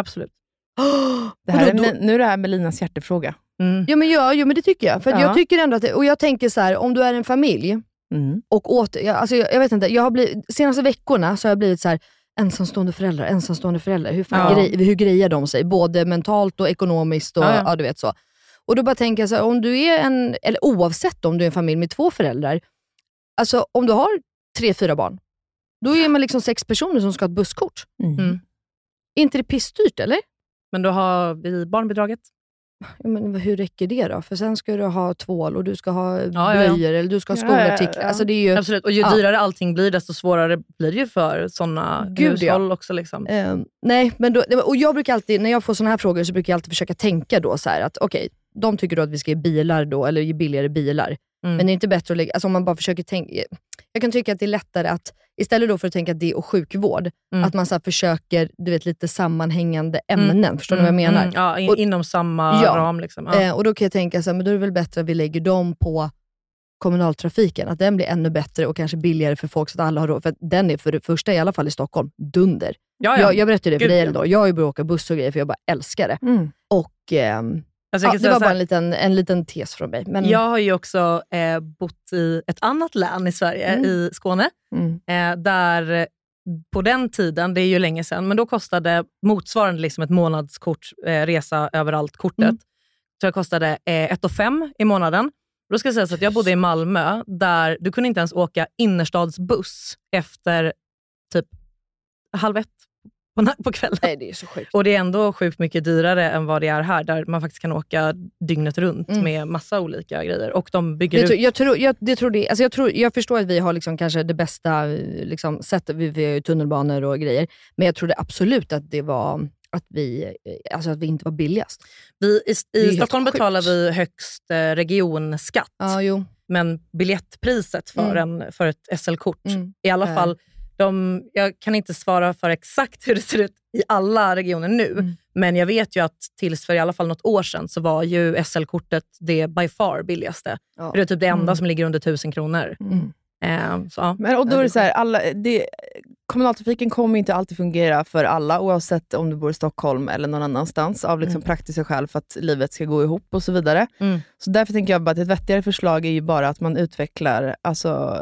Absolut. (gasps) Det här då- är, nu är det här Melinas hjärtefråga. Mm. Ja men, ja, jo, men det tycker jag. För Ja. jag tycker ändå att, det, och jag tänker så här, om du är en familj Mm. och åter, jag, alltså jag, jag vet inte, jag har blivit, senaste veckorna så har jag blivit så här ensamstående föräldrar, ensamstående föräldrar. Hur, fan Ja. grej, hur grejer de sig? Både mentalt och ekonomiskt och Ja, ja, ja. du vet så. Och då bara tänker jag så här, om du är en, eller oavsett om du är en familj med två föräldrar, alltså om du har tre, fyra barn, då är man liksom sex personer som ska ha ett busskort. Mm. Mm. Är inte det pissdyrt eller? Men då har vi barnbidraget. Ja, men hur räcker det då? För sen ska du ha tvål och du ska ha ja, ja. blöjor eller du ska ha Ja, skolartiklar. ja, ja. Alltså det är ju, Absolut. Och ju Ja. dyrare allting blir, desto svårare blir det ju för sådana ja. hushåll också. Liksom. eh, nej, men då, och jag brukar alltid, när jag får såna här frågor så brukar jag alltid försöka tänka då så här att okej, de tycker då att vi ska ge bilar då, eller ge billigare bilar. Mm. Men det är inte bättre att lägga, alltså om man bara försöker tänka, jag kan tycka att det är lättare att, istället då för att tänka det och sjukvård, Mm. att man så försöker, du vet lite sammanhängande ämnen. Förstår ni vad jag Mm, menar? mm. Ja, in, Och- inom samma Ja. ram. Liksom. Ja. Eh, och då kan jag tänka så här, men då är det väl bättre att vi lägger dem på kommunaltrafiken, att den blir ännu bättre och kanske billigare för folk så att alla har råd. För att den är för det första, i alla fall i Stockholm, dunder. ja, ja. Jag, jag berättade det för Gud, dig. Elinor, jag har ju börjat åka buss och grejer för jag bara älskar det. Mm. Och ehm, Alltså, jag ja, det var bara en liten, en liten tes från mig. Men, Jag har ju också eh, bott i ett annat län i Sverige, Mm. i Skåne, Mm. eh, där på den tiden, det är ju länge sedan, men då kostade motsvarande liksom ett månadskort, eh, resa överallt-kortet, Mm. tror jag kostade eh, 1 5 i månaden. Då ska jag säga så att jag bodde i Malmö, där du kunde inte ens åka innerstadsbuss efter typ halv ett på, på kvällen. Nej, det är så sjukt. Och det är ändå sjukt mycket dyrare än vad det är här, där man faktiskt kan åka dygnet runt Mm. med massa olika grejer. Och de bygger Jag, ut tror, jag, tror, jag, det tror det, alltså jag, tror, jag förstår att vi har liksom kanske det bästa eh, liksom, sättet, vi, vi har ju tunnelbanor och grejer, men jag trodde absolut att det var att vi, eh, alltså att vi inte var billigast. Vi, I i Stockholm betalar vi högst eh, regionskatt, jo. men biljettpriset för, en, för ett SL-kort, Mm. i alla Är- fall, de, jag kan inte svara för exakt hur det ser ut i alla regioner nu, Mm. men jag vet ju att tills för i alla fall något år sedan så var ju SL-kortet det by far billigaste. Ja. Det är typ det enda Mm. som ligger under 1000 kronor. Mm. Eh, så, ja. Men, och då Ja, är det det så här, alla, det, kommunaltrafiken kommer inte alltid fungera för alla, oavsett om du bor i Stockholm eller någon annanstans, av liksom Mm. praktiska skäl för att livet ska gå ihop och så vidare. Mm. Så därför tänker jag bara att ett vettigare förslag är ju bara att man utvecklar, alltså,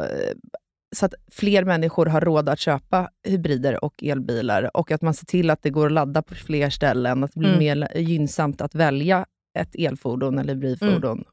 så att fler människor har råd att köpa hybrider och elbilar och att man ser till att det går att ladda på fler ställen, att det blir Mm. mer gynnsamt att välja ett elfordon eller hybridfordon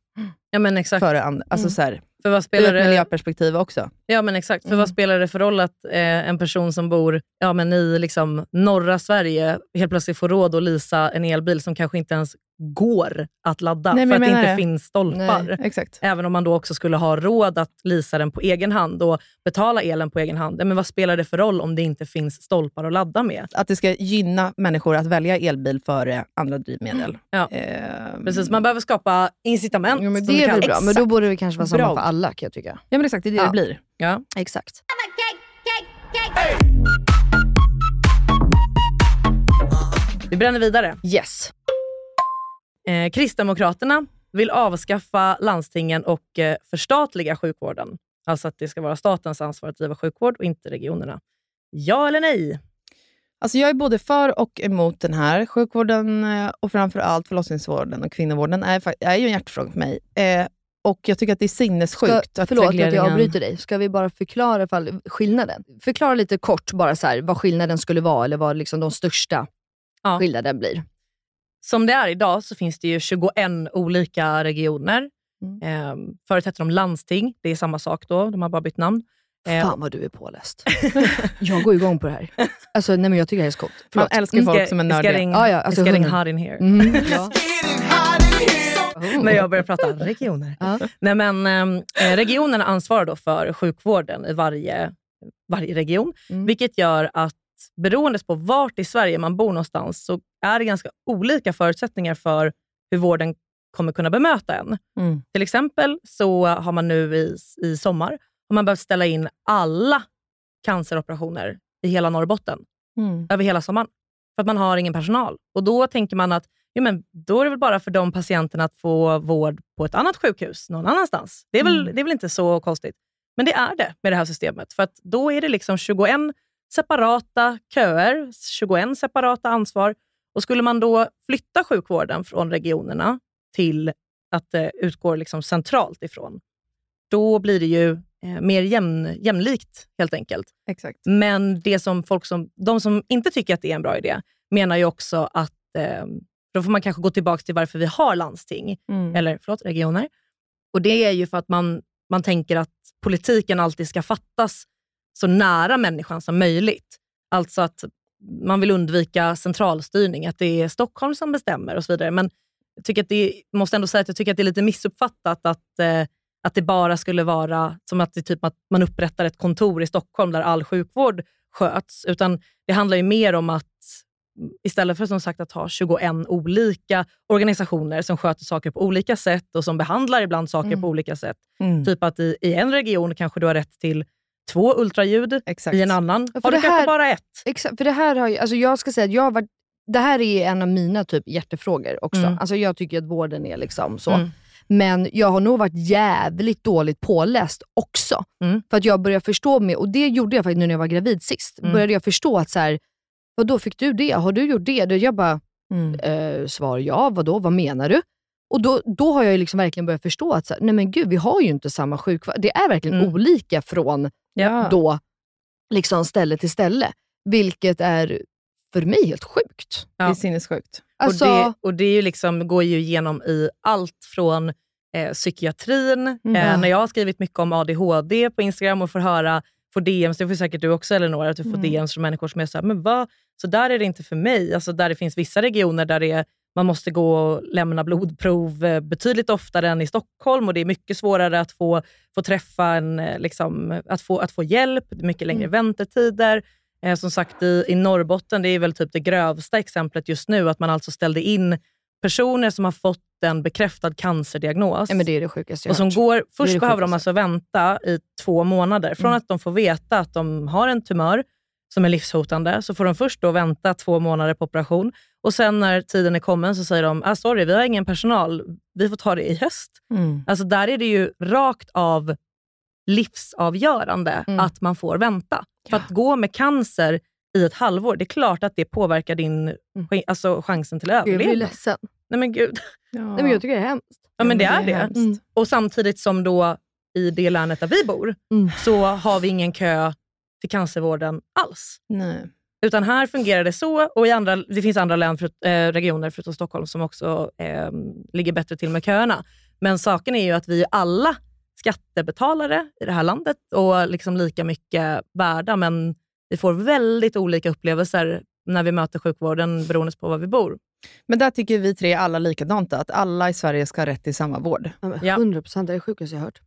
ja, men exakt. före. Alltså Mm. så här, För vad ur spelar ett det, miljöperspektiv också. Ja men exakt, för Mm. vad spelar det för roll att eh, en person som bor ja, men i liksom, norra Sverige helt plötsligt får råd att leasa en elbil som kanske inte ens går att ladda Nej, för att det inte det. finns stolpar. Nej. Exakt. Även om man då också skulle ha råd att leasa den på egen hand och betala elen på egen hand. Ja, Men vad spelar det för roll om det inte finns stolpar att ladda med? Att det ska gynna människor att välja elbil före andra drivmedel. Ja. Ehm, Precis, man behöver skapa incitament. Jo, men det är väl bra, men då borde det kanske vara samma Bra. för alla kan jag tycka. Ja men exakt, det är det Ja. det blir. Ja. Exakt. Vi bränner vidare. Yes. Eh, Kristdemokraterna vill avskaffa landstingen och eh, förstatliga sjukvården. Alltså att det ska vara statens ansvar att driva sjukvård och inte regionerna. Ja eller nej? Alltså jag är både för och emot den här. Sjukvården eh, och framför allt förlossningsvården och kvinnovården är, är ju en hjärtefråga för mig. Eh, och jag tycker att det är sinnessjukt Ska, att förlåt att jag regleringen... avbryter dig. Ska vi bara förklara fall, skillnaden? Förklara lite kort bara så här, vad skillnaden skulle vara eller vad liksom de största Ja. skillnaden blir. Som det är idag så finns det ju 21 olika regioner. Mm. Eh, förut hette de landsting. Det är samma sak då. De har bara bytt namn. Eh, Fan vad du är påläst. (laughs) jag går igång på det här. Alltså, nej, men jag tycker det här är skott. Man älskar folk som är it's nördiga. getting, Ja, ja, alltså it's getting hot in here. Mm, ja. När jag börjar prata regioner. Ja. Nej, men, eh, regionerna ansvarar då för sjukvården i varje, varje region, Mm. vilket gör att beroende på vart i Sverige man bor någonstans så är det ganska olika förutsättningar för hur vården kommer kunna bemöta en. Mm. Till exempel så har man nu i, i sommar har man behövt ställa in alla canceroperationer i hela Norrbotten Mm. över hela sommaren. För att man har ingen personal. Och Då tänker man att jo, men då är det väl bara för de patienterna att få vård på ett annat sjukhus någon annanstans. Det är väl, Mm. det är väl inte så konstigt. Men det är det med det här systemet. För att då är det liksom 21 separata köer, 21 separata ansvar. Och skulle man då flytta sjukvården från regionerna till att det utgår liksom centralt ifrån, då blir det ju eh, mer jämn, jämlikt helt enkelt. Exakt. Men det som folk som, de som inte tycker att det är en bra idé menar ju också att eh, då får man kanske gå tillbaka till varför vi har landsting, Mm. eller förlåt, regioner. Och Det är ju för att man, man tänker att politiken alltid ska fattas så nära människan som möjligt. Alltså att man vill undvika centralstyrning, att det är Stockholm som bestämmer och så vidare. Men jag tycker att det, måste ändå säga att jag tycker att det är lite missuppfattat att, eh, att det bara skulle vara som att, det typ att man upprättar ett kontor i Stockholm där all sjukvård sköts. Utan det handlar ju mer om att istället för som sagt att ha 21 olika organisationer som sköter saker på olika sätt och som behandlar ibland saker Mm. på olika sätt. Mm. Typ att i, i en region kanske du har rätt till två ultraljud, Exakt. i en annan Ja, för har du kanske bara ett. Exakt, för det här har ju, alltså jag ska säga att jag varit, det här är en av mina typ hjärtefrågor också. Mm. Alltså jag tycker att vården är liksom så. Mm. Men jag har nog varit jävligt dåligt påläst också. Mm. För att jag började förstå, med, och det gjorde jag faktiskt nu när jag var gravid sist, Mm. började jag förstå att så här, vadå fick du det? Har du gjort det? Då Jag bara, Mm. eh, svar ja, vadå, vad menar du? Och då, då har jag ju liksom verkligen börjat förstå att så här, nej men gud, vi har ju inte samma sjukvård. Det är verkligen Mm. olika från Ja. då liksom ställe till ställe. Vilket är för mig helt sjukt. Det Ja. är sinnessjukt. Alltså, och det, och det är ju liksom, går ju igenom i allt från eh, psykiatrin. Mm. Eh, när jag har skrivit mycket om ADHD på Instagram och får höra, får DMs, det får säkert du också Elinor, att du får Mm. DMs från människor som är såhär, men vad? Så där är det inte för mig. Alltså där det finns vissa regioner där det är, man måste gå och lämna blodprov eh, betydligt oftare än i Stockholm och det är mycket svårare att få, få träffa en, eh, liksom, att, få, att få hjälp, det är mycket längre Mm. väntetider. Eh, som sagt i, i Norrbotten, det är väl typ det grövsta exemplet just nu, att man alltså ställde in personer som har fått en bekräftad cancerdiagnos. ja, men det är det sjukaste jag och som går, Det först det behöver de alltså vänta i två månader. Från Mm. att de får veta att de har en tumör som är livshotande, så får de först då vänta två månader på operation. Och sen när tiden är kommen så säger de, ah, sorry, vi har ingen personal, vi får ta det i höst. Mm. Alltså där är det ju rakt av livsavgörande Mm. att man får vänta. För att gå med cancer i ett halvår, det är klart att det påverkar din ch- alltså chansen till Gud, jag blir överlevnad. ledsen. Nej men gud. Ja. (laughs) Nej, men jag tycker det är hemskt. Ja, men det är det. hemskt. Mm. Och samtidigt som då i det länet där vi bor, Mm. så har vi ingen kö till cancervården alls. Nej. Utan här fungerar det så och i andra, det finns andra län, för, eh, regioner förutom Stockholm som också eh, ligger bättre till med köerna. Men saken är ju att vi är alla skattebetalare i det här landet och liksom lika mycket värda, men vi får väldigt olika upplevelser när vi möter sjukvården beroende på var vi bor. Men där tycker vi tre alla likadant, att alla i Sverige ska ha rätt till samma vård. Ja, men Ja. 100% det är det sjukaste jag hört.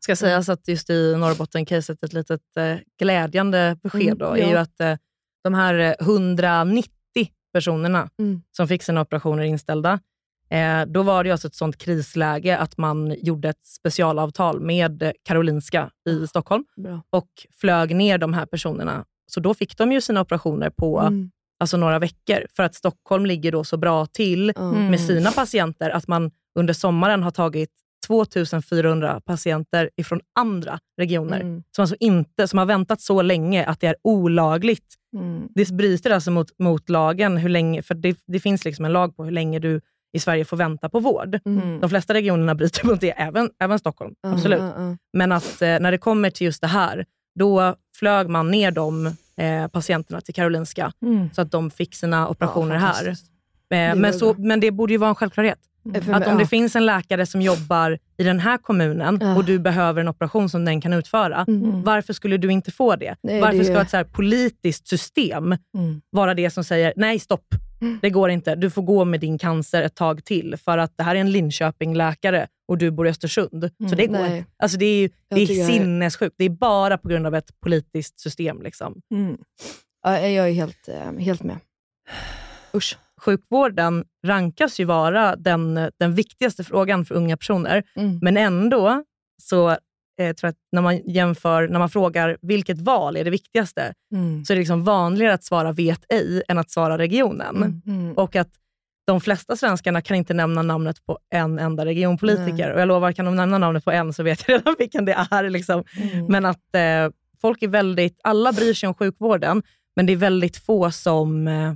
Ska sägas att just i Norrbotten-caset, ett litet eh, glädjande besked Mm, då, ja. är ju att eh, de här eh, 190 personerna Mm. som fick sina operationer inställda, eh, då var det alltså ett sånt krisläge att man gjorde ett specialavtal med eh, Karolinska i Stockholm Bra. och flög ner de här personerna. Så då fick de ju sina operationer på Mm. alltså några veckor, för att Stockholm ligger då så bra till Ja. Mm. med sina patienter att man under sommaren har tagit 2400 patienter ifrån andra regioner Mm. som, alltså inte, som har väntat så länge att det är olagligt. Mm. Det bryter alltså mot, mot lagen, hur länge, för det, det finns liksom en lag på hur länge du i Sverige får vänta på vård. Mm. De flesta regionerna bryter mot det, även, även Stockholm. Ja, Absolut. ja, ja. Men att eh, när det kommer till just det här, då flög man ner de eh, patienterna till Karolinska Mm. så att de fick sina operationer Ja, här. Eh, var men, så, men det borde ju vara en självklarhet. För Att om det finns en läkare som jobbar i den här kommunen Ja. och du behöver en operation som den kan utföra, Mm. varför skulle du inte få det? Nej, varför det- ska ett så politiskt system Mm. vara det som säger nej stopp, Mm. det går inte. Du får gå med din cancer ett tag till för att det här är en Linköping-läkare och du bor i Östersund. Så det går Nej. Alltså det är, ju- det är- sinnessjukt. Det är bara på grund av ett politiskt system. Liksom. Mm. Ja, jag är helt, eh, helt med. Usch. Sjukvården rankas ju vara den, den viktigaste frågan för unga personer. Mm. Men ändå så eh, tror jag att när man jämför, när man frågar vilket val är det viktigaste, Mm. så är det liksom vanligare att svara vet ej än att svara regionen. Mm. Mm. Och att de flesta svenskarna kan inte nämna namnet på en enda regionpolitiker. Och jag lovar, kan de nämna namnet på en så vet jag redan vilken det är. Liksom. Mm. Men att eh, folk är väldigt, alla bryr sig om sjukvården, men det är väldigt få som, eh,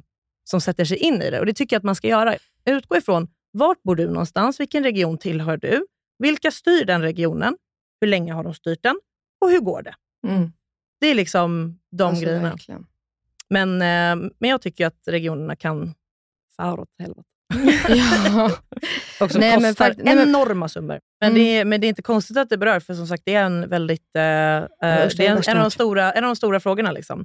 som sätter sig in i det. Och Det tycker jag att man ska göra. Utgå ifrån, vart bor du någonstans? Vilken region tillhör du? Vilka styr den regionen? Hur länge har de styrt den? Och hur går det? Mm. Det är liksom de Alltså, grejerna. verkligen. Men, eh, men jag tycker att regionerna kan fara åt helvete. (laughs) ja. (laughs) Och som Nej, men kostar fakt- nej, men- enorma summor. Men, Mm. det är, men det är inte konstigt att det berör, för som sagt, det är en väldigt... Eh, eh, det är en, en, av de stora, en av de stora frågorna. Liksom.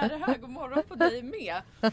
Är det här? God morgon på dig med. (laughs)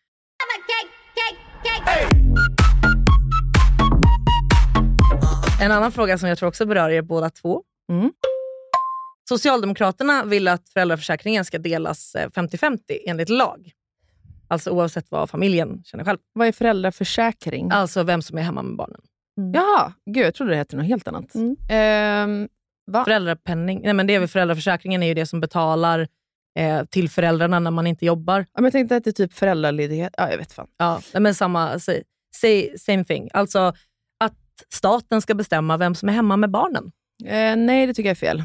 En annan fråga som jag tror också berör er båda två. Mm. Socialdemokraterna vill att föräldraförsäkringen ska delas eh, 50-50 enligt lag. Alltså oavsett vad familjen känner själv. Vad är föräldraförsäkring? Alltså vem som är hemma med barnen. Jaha, gud jag trodde det hette något helt annat. Mm. Ehm, va? Föräldrapenning, nej men det är väl föräldraförsäkringen är ju det som betalar eh, till föräldrarna när man inte jobbar. Ja, men jag tänkte att det är typ föräldraledighet. Ja, jag vet fan. Ja, men samma, say, say, same thing. Alltså att staten ska bestämma vem som är hemma med barnen. Eh, nej, det tycker jag är fel.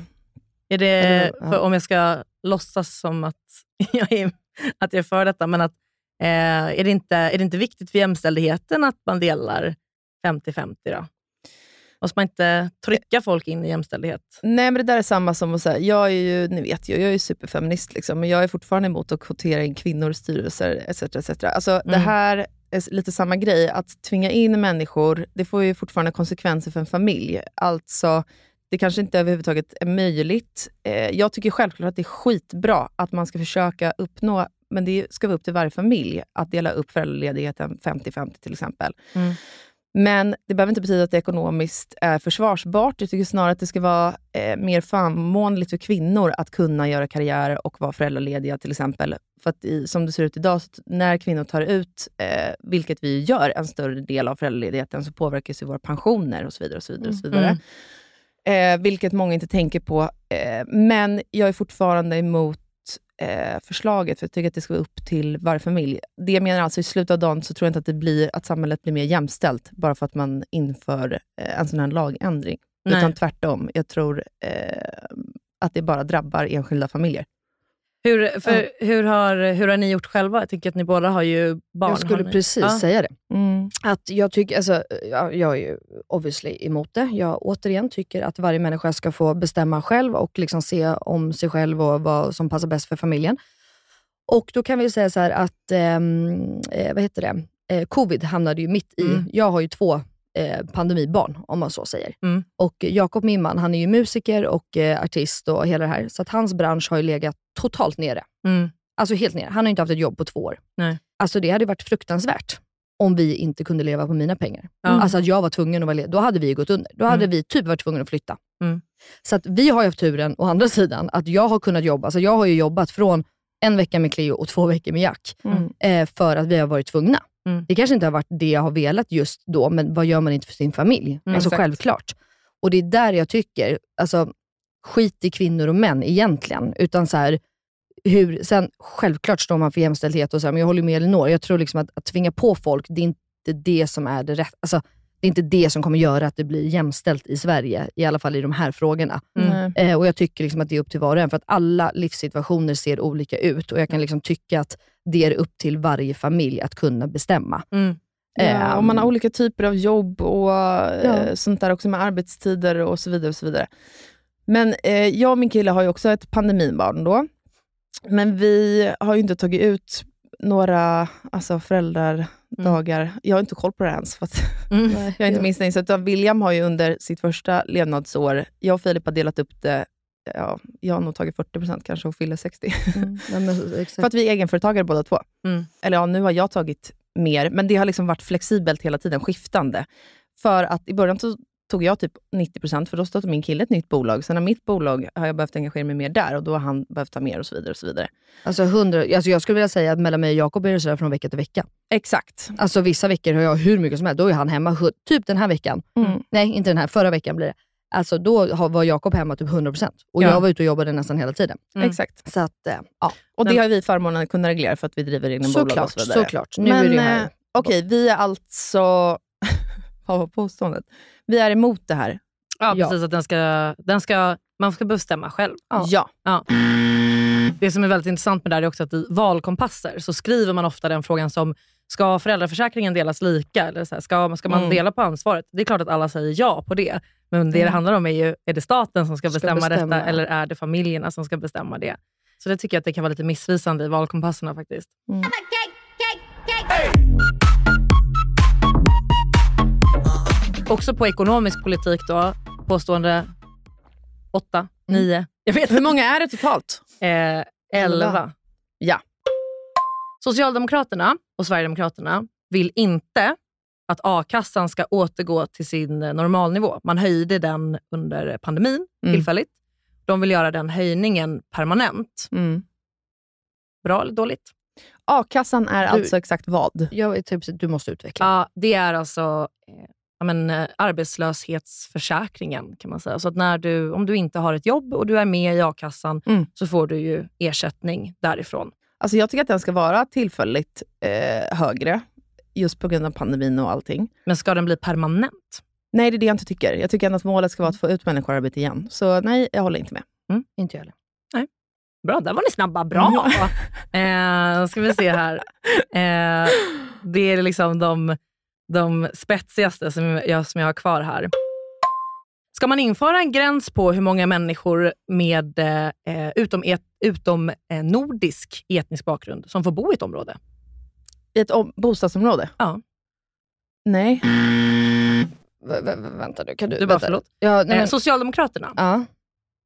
Är det, Eller, ja. om jag ska låtsas som att (laughs) jag är, att jag är för detta, men att, eh, är, det inte, är det inte viktigt för jämställdheten att man delar 50-50 då? Måste man inte trycka folk in i jämställdhet? Nej, men det där är samma som att säga, jag är ju, ni vet ju, jag är superfeminist, liksom, men jag är fortfarande emot att kvotera in kvinnor i styrelser etc. etc. Alltså, Det Mm. här är s- lite samma grej, att tvinga in människor, det får ju fortfarande konsekvenser för en familj. Alltså, det kanske inte överhuvudtaget är möjligt. Eh, jag tycker självklart att det är skitbra att man ska försöka uppnå, men det ska vara upp till varje familj, att dela upp föräldraledigheten 50-50 till exempel. Mm. Men det behöver inte betyda att det ekonomiskt är försvarsbart. Jag tycker snarare att det ska vara eh, mer förmånligt för kvinnor att kunna göra karriär och vara föräldralediga till exempel. För att i, som det ser ut idag, när kvinnor tar ut, eh, vilket vi gör, en större del av föräldraledigheten, så påverkas ju våra pensioner och så vidare. och så vidare, och så vidare. Eh, vilket många inte tänker på. Eh, men jag är fortfarande emot eh, förslaget, för jag tycker att det ska vara upp till varje familj. Det jag menar alltså, i slutet av dagen så tror jag inte att, det blir, att samhället blir mer jämställt, bara för att man inför eh, en sån här lagändring. Nej. Utan tvärtom. Jag tror eh, att det bara drabbar enskilda familjer. Hur, för, hur, har, hur har ni gjort själva? Jag tycker att ni båda har ju barn. Jag skulle precis Ja. säga det. Mm. Att jag tycker, alltså, jag, jag är ju obviously emot det. Jag återigen tycker att varje människa ska få bestämma själv och liksom se om sig själv och vad som passar bäst för familjen. Och då kan vi säga så att, ehm, eh, vad heter det, eh, covid hamnade ju mitt i, Mm. jag har ju två eh, pandemibarn om man så säger. Mm. Och Jakob, min man, han är ju musiker och eh, artist och hela det här. Så att hans bransch har ju legat totalt nere. Mm. Alltså helt nere. Han har inte haft ett jobb på två år. Nej. Alltså det hade varit fruktansvärt om vi inte kunde leva på mina pengar. Ja. Alltså att jag var tvungen att vara ledig. Då hade vi gått under. Då hade Mm. vi typ varit tvungna att flytta. Mm. Så att vi har ju haft turen, å andra sidan, att jag har kunnat jobba. Alltså jag har ju jobbat från en vecka med Cleo och två veckor med Jack. Mm. Eh, för att vi har varit tvungna. Mm. Det kanske inte har varit det jag har velat just då, men vad gör man inte för sin familj? Mm, alltså exakt. självklart. Och det är där jag tycker, alltså skit i kvinnor och män egentligen. Utan så här, hur, sen självklart står man för jämställdhet och så här, men jag håller med Elinor. Jag tror liksom att, att tvinga på folk, det är inte det som är det rätt. Alltså, det är inte det som kommer göra att det blir jämställt i Sverige, i alla fall i de här frågorna. Nej. Eh, och Jag tycker liksom att det är upp till var och en, för att alla livssituationer ser olika ut. Och Jag kan liksom tycka att det är upp till varje familj att kunna bestämma. Mm. Ja, Ehm, och man har olika typer av jobb och eh, Ja. sånt där också med arbetstider och så vidare. och så vidare. Men eh, jag och min kille har ju också ett pandemibarn då. Men vi har ju inte tagit ut några alltså föräldradagar. Jag har inte koll på det ens. För att (laughs) Mm. jag är inte minst insatt. William har ju under sitt första levnadsår, jag och Filip har delat upp det, ja, jag har nog tagit 40% kanske och Fille 60. Mm, (laughs) nej, men. För att vi är egenföretagare båda två. Mm. Eller ja, nu har jag tagit mer, men det har liksom varit flexibelt hela tiden, skiftande. För att i början så tog jag typ 90%, för då startade min kille ett nytt bolag. Sen när mitt bolag har jag behövt engagera mig mer där och då har han behövt ta mer och så vidare. och så vidare. Alltså, 100, alltså jag skulle vilja säga att mellan mig och Jakob är det sådär från vecka till vecka. Exakt. Alltså Vissa veckor har jag hur mycket som helst, då är han hemma. Typ den här veckan. Mm. Nej, inte den här. Förra veckan blir det. Alltså Då var Jakob hemma typ 100% och Ja. jag var ute och jobbade nästan hela tiden. Mm. Exakt. Så att, eh, ja. Och det har vi förmånen att kunna reglera för att vi driver egna bolag och Såklart, så vidare. såklart. Nu Men är det ju här. eh, okej, vi är alltså... Påståendet? Vi är emot det här. Ja, Ja. precis. Att den ska, den ska, man ska bestämma själv. Ja. Det som är väldigt intressant med det här är också att i valkompasser så skriver man ofta den frågan som Ska föräldraförsäkringen delas lika? Eller så här, ska, ska man Mm. dela på ansvaret? Det är klart att alla säger ja på det. Men det det handlar om är ju, är det staten som ska, Ska bestämma, bestämma. detta eller är det familjerna som ska bestämma det? Så det tycker jag att det kan vara lite missvisande i valkompasserna faktiskt. Också på ekonomisk politik då, påstående åtta, nio, jag vet Hur många är det totalt? Eh, 11. Ja. Socialdemokraterna och Sverigedemokraterna vill inte att a-kassan ska återgå till sin normalnivå. Man höjde den under pandemin Mm. tillfälligt. De vill göra den höjningen permanent. Mm. Bra eller dåligt? A-kassan är Du- alltså exakt vad? Jag typ, du måste utveckla. Ja, det är alltså eh, ja, men, eh, arbetslöshetsförsäkringen kan man säga. Så att när du, om du inte har ett jobb och du är med i a-kassan Mm. så får du ju ersättning därifrån. Alltså jag tycker att den ska vara tillfälligt eh, högre, just på grund av pandemin och allting. Men ska den bli permanent? Nej, det är det jag inte tycker. Jag tycker ändå att målet ska vara att få ut människor i arbete igen. Så nej, jag håller inte med. Inte jag heller. Bra, där var ni snabba. Bra! (laughs) eh, ska vi se här. Eh, det är liksom de, de spetsigaste som jag, som jag har kvar här. Ska man införa en gräns på hur många människor med eh, utom, et, utom eh, nordisk etnisk bakgrund som får bo i ett område? I ett om- bostadsområde? Ja. Nej. V- v- vänta nu, kan du... Du bara, vänta. förlåt. Ja, nej, men, Socialdemokraterna ja.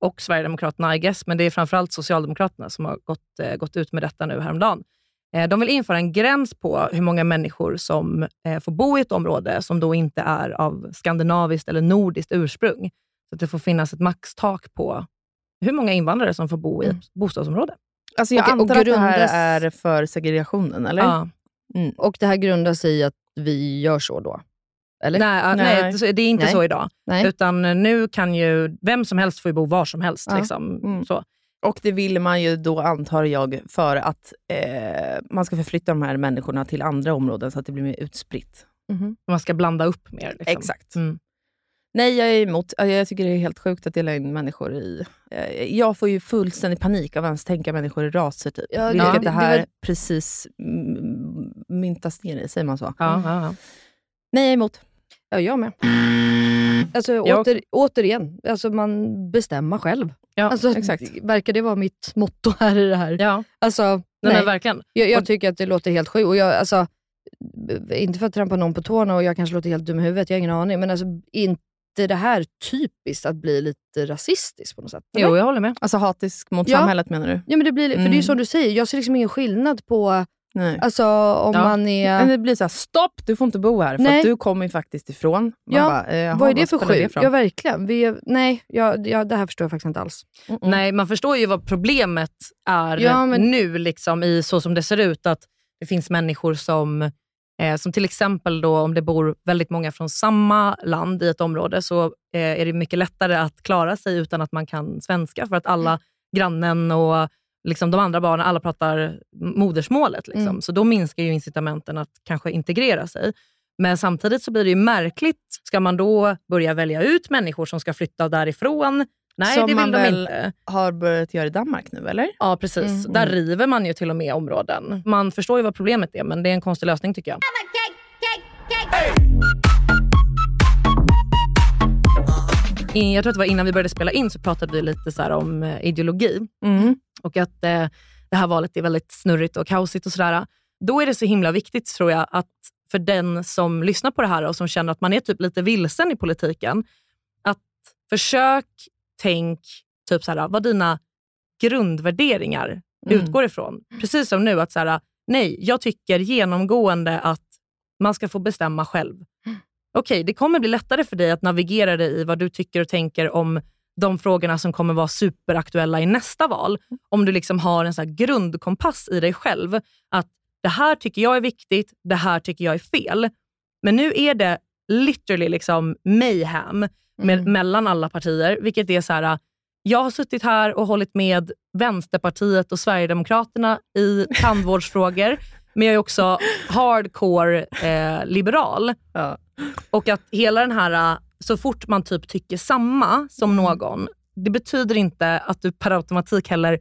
och Sverigedemokraterna, I guess, men det är framförallt Socialdemokraterna som har gått, eh, gått ut med detta nu häromdagen. Eh, de vill införa en gräns på hur många människor som eh, får bo i ett område som då inte är av skandinaviskt eller nordiskt ursprung. Så att det får finnas ett maxtak på hur många invandrare som får bo i ett Mm. bostadsområde. Alltså jag och antar att det här grundas- är för segregationen, eller? Ja. Och det här grundar sig i att vi gör så då? Eller? Nej, Nej. nej. det- är inte Nej. så idag. Nej. Utan eh, nu kan ju vem som helst få bo var som helst. Ja. Liksom, Mm. så. Och det vill man ju då, antar jag, för att eh, man ska förflytta de här människorna till andra områden så att det blir mer utspritt. Mhm. Man ska blanda upp mer. Liksom. Exakt. Mm. Nej, jag är emot. Jag tycker det är helt sjukt att dela in människor i... eh, Jag får ju fullständig panik av att ens tänka människor i raser, typ. Ja, det- Vilket det- det det här var- precis mm, myntas ner i, säger man så? Ja, ja, ja. Nej, jag är emot. Ja, jag med. Alltså, Jag åter, återigen, alltså, man bestämmer själv. Ja, alltså, exakt. Verkar det vara mitt motto här i det här? Ja, Alltså, nej, nej. men verkligen. Jag, jag tycker att det låter helt sjukt. Och jag, alltså, inte för att trampa någon på tårna och jag kanske låter helt dum i huvudet, jag har ingen aning. Men alltså, inte det här typiskt att bli lite rasistisk på något sätt? eller? Jo, jag håller med. Alltså hatisk mot Ja. samhället menar du? Ja, men det blir, för det är ju Mm. som du säger, jag ser liksom ingen skillnad på Nej. alltså, om Ja. man är... Men det blir så här, stopp, du får inte bo här, för Nej. att du kommer ju faktiskt ifrån. Man Ja, bara, eh, vad är det för sjukt? Ja, verkligen. Vi, är- nej, jag, jag, det här förstår jag faktiskt inte alls. Mm-mm. Nej, man förstår ju vad problemet är Ja, men- nu, liksom, i så som det ser ut. Att det finns människor som, eh, som till exempel då, om det bor väldigt många från samma land i ett område, så eh, är det mycket lättare att klara sig utan att man kan svenska. För att alla, Mm. grannen och liksom de andra barnen, alla pratar modersmålet. Liksom. Mm. Så då minskar ju incitamenten att kanske integrera sig. Men samtidigt så blir det ju märkligt. Ska man då börja välja ut människor som ska flytta därifrån? Nej, Som det vill man de väl inte. Har börjat göra i Danmark nu, eller? Ja, precis. Mm, Där mm. river man ju till och med områden. Man förstår ju vad problemet är, men det är en konstig lösning tycker jag. I- Jag tror att det var innan vi började spela in så pratade vi lite så om eh, ideologi Mm. och att eh, det här valet är väldigt snurrigt och kaosigt och sådär. Då är det så himla viktigt tror jag att för den som lyssnar på det här och som känner att man är typ lite vilsen i politiken, att försök, tänk typ så här, vad dina grundvärderingar Mm. utgår ifrån. Precis som nu, att så här, nej, jag tycker genomgående att man ska få bestämma själv. Okej, det kommer bli lättare för dig att navigera dig i vad du tycker och tänker om de frågorna som kommer vara superaktuella i nästa val. Om du liksom har en så grundkompass i dig själv. Att det här tycker jag är viktigt, det här tycker jag är fel. Men nu är det literally liksom mayhem med, Mm. mellan alla partier, vilket är så här, jag har suttit här och hållit med Vänsterpartiet och Sverigedemokraterna i tandvårdsfrågor, (laughs) men jag är också hardcore eh, liberal. Ja. Och att hela den här, så fort man typ tycker samma som någon, det betyder inte att du per automatik heller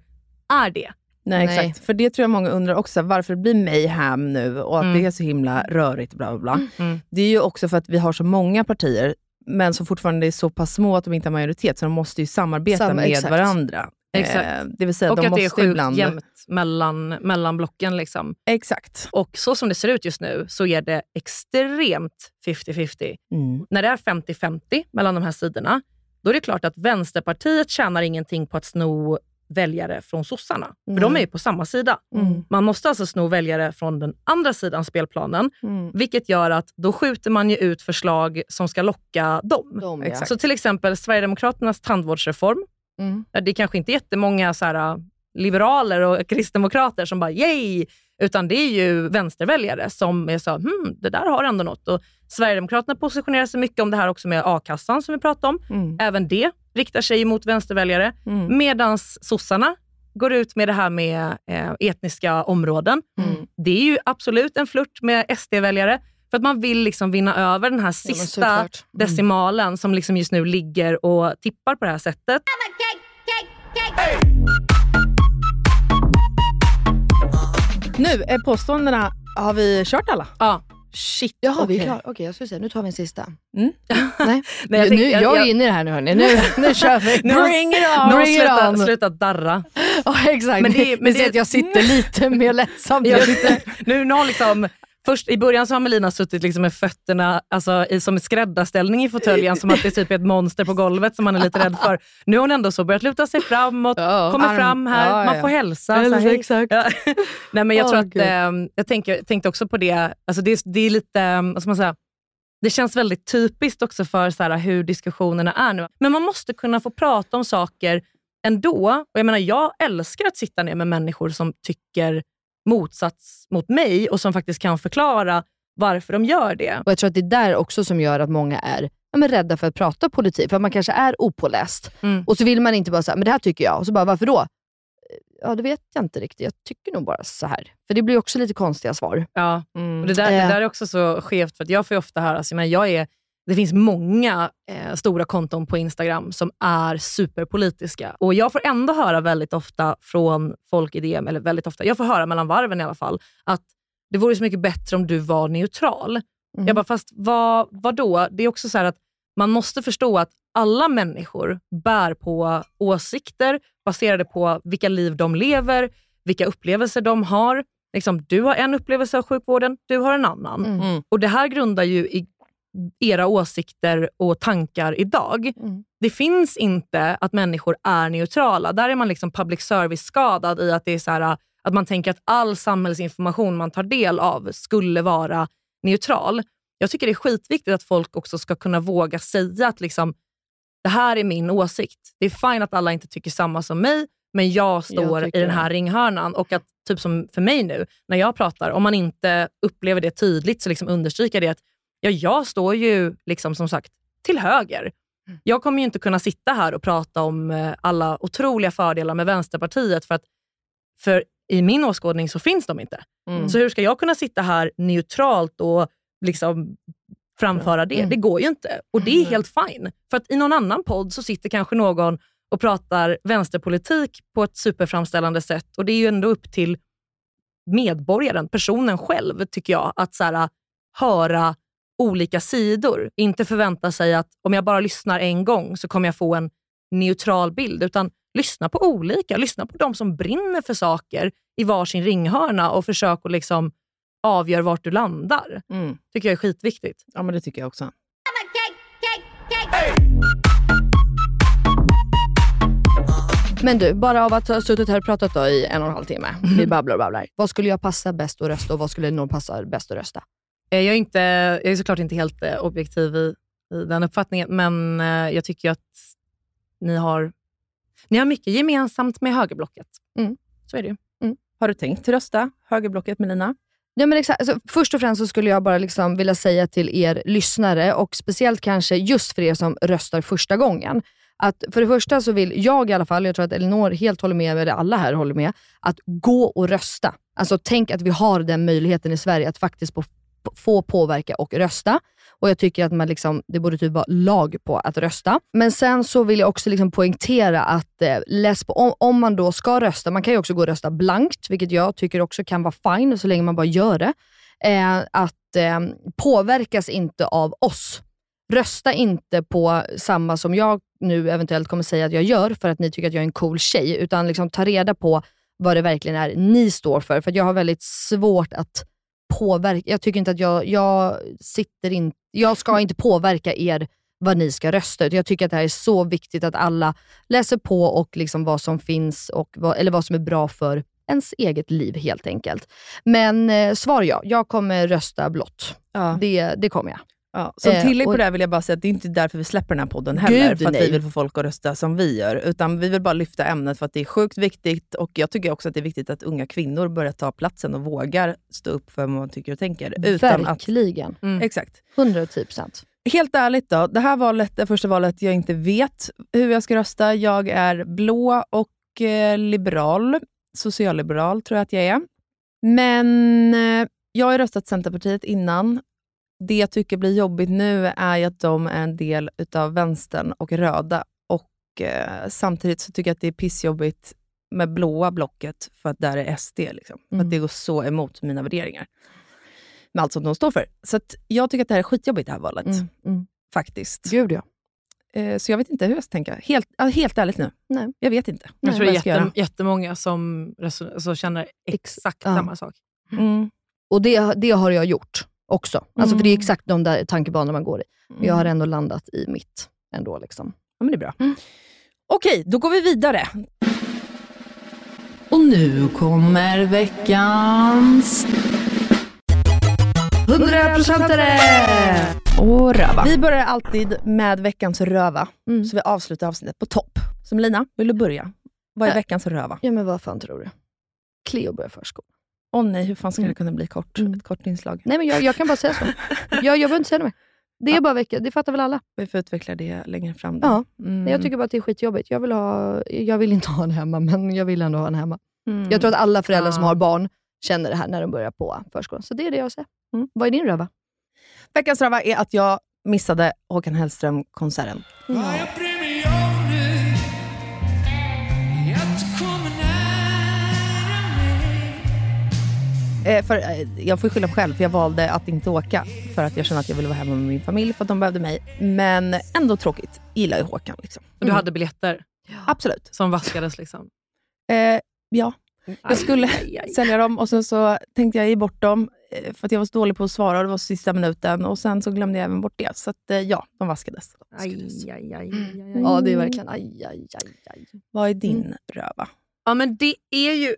är det. Nej, Nej. exakt. För det tror jag många undrar också, varför det blir mayhem nu och att Mm. det är så himla rörigt. Bla, bla, bla. Mm. Det är ju också för att vi har så många partier, men som fortfarande är så pass små att de inte har majoritet, så de måste ju samarbeta Samma- med exakt. varandra. Exakt. Eh, det vill säga, Och de att det är måste sjukt ibland... jämnt mellan, mellan blocken. Liksom. Exakt. Och så som det ser ut just nu så är det extremt 50-50. Mm. När det är 50-50 mellan de här sidorna, då är det klart att Vänsterpartiet tjänar ingenting på att sno väljare från sossarna. För Mm. de är ju på samma sida. Mm. Man måste alltså sno väljare från den andra sidan spelplanen, Mm. vilket gör att då skjuter man ju ut förslag som ska locka dem. De, Exakt. Så till exempel Sverigedemokraternas tandvårdsreform. Mm. Det är kanske inte jättemånga så här, liberaler och kristdemokrater som bara yay, utan det är ju vänsterväljare som är så hmm, det där har ändå något. Och Sverigedemokraterna positionerar sig mycket om det här också med a-kassan som vi pratade om. Mm. Även det riktar sig mot vänsterväljare. Mm. Medan sossarna går ut med det här med eh, etniska områden. Mm. Det är ju absolut en flört med SD-väljare. För att man vill liksom vinna över den här sista såklart. Mm. decimalen som liksom just nu ligger och tippar på det här sättet. Nu, är påståendena, har vi kört alla? Ja. Shit, Jaha, vi är okej. klara. Okej, jag skulle säga, nu tar vi en sista. Mm. (laughs) Nej, Nej, jag nu, jag, jag- är jag- inne i det här nu hörni. Nu, nu (laughs) kör vi. Nu Bring it on! Bring it sluta, on! sluta darra. (laughs) Ja, exakt. Men Men det- men det- att jag sitter lite mer lättsamt Jag sitter, nu, nu har liksom, först, I början så har Melina suttit liksom med fötterna alltså, i, som i skräddarställning i fåtöljen, som att det typ är ett monster på golvet som man är lite rädd för. Nu har hon ändå så börjat luta sig framåt, Ja, kommer arm- fram här, ja, man ja. får hälsa. Här, exakt. (laughs) Nej, men jag Åh, tror att, Gud. eh, jag tänker, tänkte också på det, alltså det, är- det är lite, eh, vad ska man säga, det känns väldigt typiskt också för så här, hur diskussionerna är nu. Men man måste kunna få prata om saker ändå. Och jag, menar, jag älskar att sitta ner med människor som tycker motsats mot mig och som faktiskt kan förklara varför de gör det. Och Jag tror att det är där också som gör att många är ja, men rädda för att prata politik. För att man kanske är opåläst. Mm. Och så vill man inte bara säga, men det här tycker jag. Och så bara, varför då? Ja, det vet jag inte riktigt. Jag tycker nog bara så här. För det blir också lite konstiga svar. Ja. Mm. Och det, där, det Eh. där är också så skevt, för jag får ofta höra, alltså, men jag är det finns många eh, stora konton på Instagram som är superpolitiska. Och Jag får ändå höra väldigt ofta från folk i DM, eller väldigt ofta, jag får höra mellan varven i alla fall, att det vore så mycket bättre om du var neutral. Mm. Jag bara, fast vad, vad då? Det är också så här att man måste förstå att alla människor bär på åsikter baserade på vilka liv de lever, vilka upplevelser de har. Liksom, du har en upplevelse av sjukvården, du har en annan. Mm. Och Det här grundar ju i era åsikter och tankar idag. Mm. Det finns inte att människor är neutrala. Där är man liksom public service-skadad i att, det är så här, att man tänker att all samhällsinformation man tar del av skulle vara neutral. Jag tycker det är skitviktigt att folk också ska kunna våga säga att liksom, det här är min åsikt. Det är fine att alla inte tycker samma som mig, men jag står tycker i den här ringhörnan. Och att, typ som för mig nu, när jag pratar, om man inte upplever det tydligt, så liksom understryka det att ja, jag står ju liksom som sagt till höger. Jag kommer ju inte kunna sitta här och prata om eh, alla otroliga fördelar med Vänsterpartiet, för att för i min åskådning så finns de inte. Mm. Så hur ska jag kunna sitta här neutralt och liksom framföra det? Mm. Det går ju inte. Och det är helt fine. För att i någon annan podd så sitter kanske någon och pratar vänsterpolitik på ett superframställande sätt och det är ju ändå upp till medborgaren, personen själv, tycker jag, att så här, höra olika sidor. Inte förvänta sig att om jag bara lyssnar en gång så kommer jag få en neutral bild, utan lyssna på olika. Lyssna på de som brinner för saker i varsin ringhörna och försök att liksom avgöra vart du landar. Mm. tycker jag är skitviktigt. Ja, men det tycker jag också. Men du, bara av att ha suttit här och pratat då i en och en halv timme, vi babblar och babblar. Vad skulle jag passa bäst att rösta och vad skulle nog passa bäst att rösta? Eh, Jag är, inte, jag är såklart inte helt eh, objektiv i, i den uppfattningen, men eh, jag tycker att ni har, ni har mycket gemensamt med högerblocket. Mm. Så är det ju. Har du tänkt rösta högerblocket Melina? Ja, men exakt. Alltså, först och främst så skulle jag bara liksom vilja säga till er lyssnare och speciellt kanske just för er som röstar första gången. Att för det första så vill jag i alla fall, jag tror att Elinor helt håller med, eller alla här håller med, att gå och rösta. Alltså tänk att vi har den möjligheten i Sverige att faktiskt på, få påverka och rösta. Och Jag tycker att man liksom, det borde typ vara lag på att rösta. Men sen så vill jag också liksom poängtera att eh, läs på, om, om man då ska rösta, man kan ju också gå och rösta blankt, vilket jag tycker också kan vara fine så länge man bara gör det. Eh, att eh, påverkas inte av oss. Rösta inte på samma som jag nu eventuellt kommer säga att jag gör för att ni tycker att jag är en cool tjej, utan liksom ta reda på vad det verkligen är ni står för. För att jag har väldigt svårt att påverka. Jag tycker inte att jag, jag sitter in, jag ska inte påverka er vad ni ska rösta. Jag tycker att det här är så viktigt att alla läser på och liksom vad som finns, och vad, eller vad som är bra för ens eget liv helt enkelt. Men eh, svar ja, jag kommer rösta blått. Ja. Det, det kommer jag. Ja, som Eh, tillägg på och- det här vill jag bara säga att det är inte därför vi släpper den här podden heller, Gud, för att nej. vi vill få folk att rösta som vi gör. Utan vi vill bara lyfta ämnet för att det är sjukt viktigt och jag tycker också att det är viktigt att unga kvinnor börjar ta platsen och vågar stå upp för vad man tycker och tänker. Utan att, Verkligen. exakt. 110 procent. Helt ärligt då, det här valet, det första valet jag inte vet hur jag ska rösta. Jag är blå och eh, liberal. Socialliberal tror jag att jag är. Men eh, jag har röstat Centerpartiet innan. Det jag tycker blir jobbigt nu är att de är en del utav vänstern och röda. Och eh, Samtidigt så tycker jag att det är pissjobbigt med blåa blocket för att där är SD. Liksom. För Mm. att det går så emot mina värderingar. Med allt som de står för. Så att jag tycker att det här är skitjobbigt det här valet. Mm, mm. Faktiskt. Gud ja. Eh, Så jag vet inte hur jag ska tänka. Helt, ja, helt ärligt nu. Nej. Jag vet inte. Jag tror det är göra. jätte, jättemånga som reson- alltså känner exakt ja. samma sak. Mm. Och det, det har jag gjort också. Alltså för det är Mm. exakt de där tankebanorna man går i. Men jag har ändå landat i mitt ändå. Liksom. Ja, men det är bra. Mm. Okej, då går vi vidare. Och nu kommer veckans... 100%are! Och röva. Vi börjar alltid med veckans röva, Mm. så vi avslutar avsnittet på topp. Som Lina, vill du börja? Vad är Äh. veckans röva? Ja men vad fan tror du? Cleo börjar förskolan. Åh nej, hur fan ska Mm. det kunna bli kort? Mm. Ett kort inslag. Nej men jag, jag kan bara säga så. (laughs) jag, jag behöver inte säga det mer. Det är Ja. bara vecka, det fattar väl alla. Vi får utveckla det längre fram. Då. Ja. Mm. Jag tycker bara att det är skitjobbigt. Jag vill, ha, jag vill inte ha en hemma, men jag vill ändå ha en hemma. Mm. Jag tror att alla föräldrar som Ja. har barn känner det här när de börjar på förskolan. Så det är det jag säger. Mm. Vad är din röva? Veckans röva är att jag missade Håkan Hellström-konserten. Eh, för, eh, jag får skylla mig själv, för jag valde att inte åka. För att jag kände att jag ville vara hemma med min familj, för att de behövde mig. Men ändå tråkigt. Gillar ju Håkan. Liksom. Och du hade biljetter Absolut. som vaskades liksom? Eh, ja. Aj, Jag skulle aj, aj. sälja dem och sen så tänkte jag ge bort dem eh, för att jag var så dålig på att svara och det var sista minuten. Och Sen så glömde jag även bort det. Så att, eh, ja, de vaskades. Aj, aj, aj, aj, aj, Mm. Ja, det är verkligen aj, aj, aj, aj. Vad är din röva? Ja, men det är ju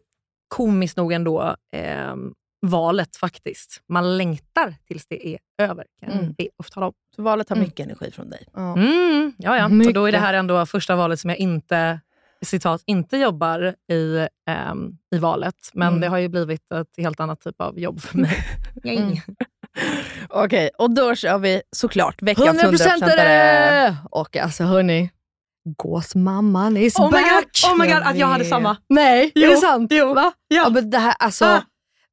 komiskt nog ändå eh, valet faktiskt. Man längtar tills det är över, kan Mm. be att få tala om. Så valet har Mm. mycket energi från dig. Ja. Mm, ja, ja. Och då är det här ändå första valet som jag inte citat, inte jobbar i, ehm, i valet. Men Mm. det har ju blivit ett helt annat typ av jobb för mig. (laughs) Mm. Okej, och då kör vi såklart veckans 100 100%are. är Och alltså hörni, gåsmamman is Oh my back! god, oh my god Jag att jag hade samma. Nej, Jo, är det sant? jo, Va? ja. Ja, men det här, alltså, Ah.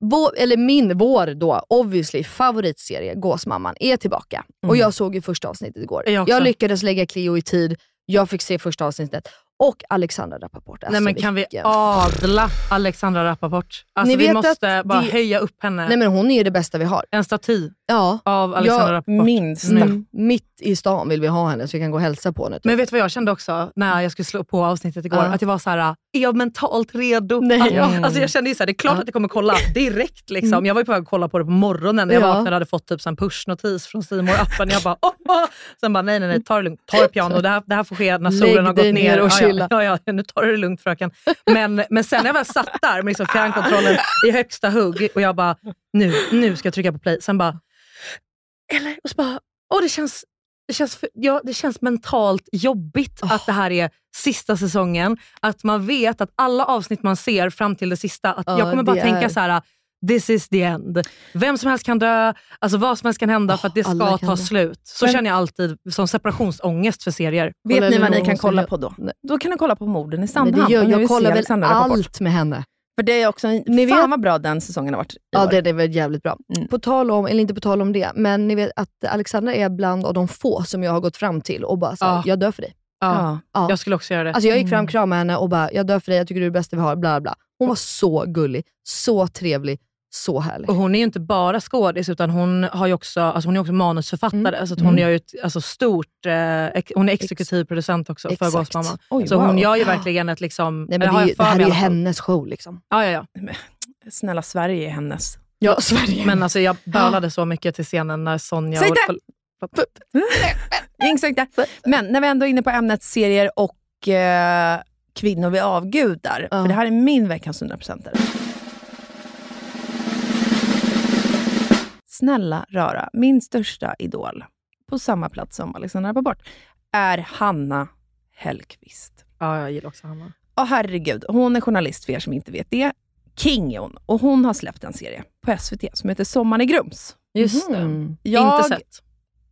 vår, eller min, vår då, obviously favoritserie Gåsmamman är tillbaka. Och Mm. jag såg ju första avsnittet igår. Jag också. lyckades lägga Cleo i tid, jag fick se första avsnittet. Och Alexandra Rappaport. Alltså, Nej, men kan vi adla Alexandra Rappaport? Alltså, vi måste bara det- höja upp henne. Nej men hon är ju det bästa vi har. En staty Ja. av Alexandra Ja, Rappaport. Minsta. Mm. Mitt i stan vill vi ha henne så vi kan gå och hälsa på henne. typ. Men vet du vad jag kände också när jag skulle slå på avsnittet igår? Ja. Att jag var så här: är jag mentalt redo? Nej. Att, Mm. Alltså jag kände ju så här, det är klart Ja. att jag kommer kolla direkt. Liksom. Jag var ju på väg att kolla på det på morgonen när jag Ja. vaknade och hade fått typ en pushnotis från Simor appen Jag bara, åh, åh. Sen bara, nej nej nej, ta det lugnt. Ta det piano. Det här, det här får ske när Lägg solen har gått ner. och ja, chilla. ja, ja, ja, nu tar du det lugnt fröken. Men, men sen när jag väl satt där med liksom fjärrkontrollen i högsta hugg och jag bara, nu, nu ska jag trycka på play. Sen bara, eller? Och så bara, åh det känns, det känns, för, ja, det känns mentalt jobbigt att det här är sista säsongen. Att man vet att alla avsnitt man ser fram till det sista, att Ja, jag kommer bara det tänka är- så här. This is the end. Vem som helst kan dö, alltså vad som helst kan hända för att det ska ta dö. slut. Så Men- känner jag alltid som separationsångest för serier. Vet Kolla ni vad ni kan kolla på då? Då kan ni kolla på morden i Sandhamn. gör, ni jag se kollar väl allt med henne. För det är också, en- Ni fan vet- vad bra den säsongen har varit Ja, det, det är väl jävligt bra. Mm. På tal om, eller inte på tal om det, men ni vet att Alexandra är bland av de få som jag har gått fram till och bara såhär, Ja. jag dör för dig. Ja, Ja. Jag skulle också göra det. Alltså jag gick fram, Mm. kramade henne och bara, jag dör för dig, jag tycker du är det bästa vi har, bla bla. Hon var så gullig, så trevlig, så härlig. Och hon är ju inte bara skådis, utan hon, har ju också, alltså hon är också manusförfattare. Mm. Att hon, Mm. gör ju ett alltså stort, eh, ex, hon är exekutiv producent också för Exakt. Gåsmamman. Oj, Så wow. hon gör ju verkligen ett... Liksom, Nej, men det, ju- för det här är ju hennes show liksom. Ja, ja, ja. Snälla, Sverige är hennes. Ja, Sverige. Men alltså, jag bölade så mycket till scenen när Sonja... Säg Inget där. Men när vi ändå är inne på ämnet serier och eh, kvinnor vi avgudar. Ja. För det här är min veckans 100%are. Snälla rara, min största idol på samma plats som Alexandra Rappaport är Hanna Hellquist. Ja, jag gillar också Hanna. Ja, herregud. Hon är journalist för er som inte vet det. King är hon. Och hon har släppt en serie på SVT som heter Sommaren i Grums. Just Mhm. det. Jag, Inte sett.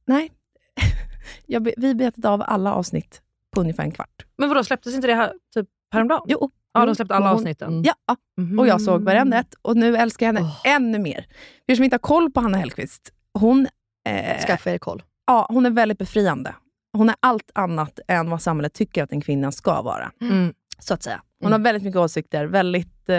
Nej. (laughs) Jag, vi betade av alla avsnitt på ungefär en kvart. Men vadå, släpptes inte det här typ häromdagen? Jo. Ja, de släppte alla Hon- avsnitten. mm. Ja, och jag såg varenda ett. Och nu älskar jag henne Åh. ännu mer. För er som inte har koll på Hanna Hellquist, hon, eh, Skaffa er koll. ja, hon är väldigt befriande. Hon är allt annat än vad samhället tycker att en kvinna ska vara. Mm. Så att säga. Hon Mm. har väldigt mycket åsikter. Väldigt, eh,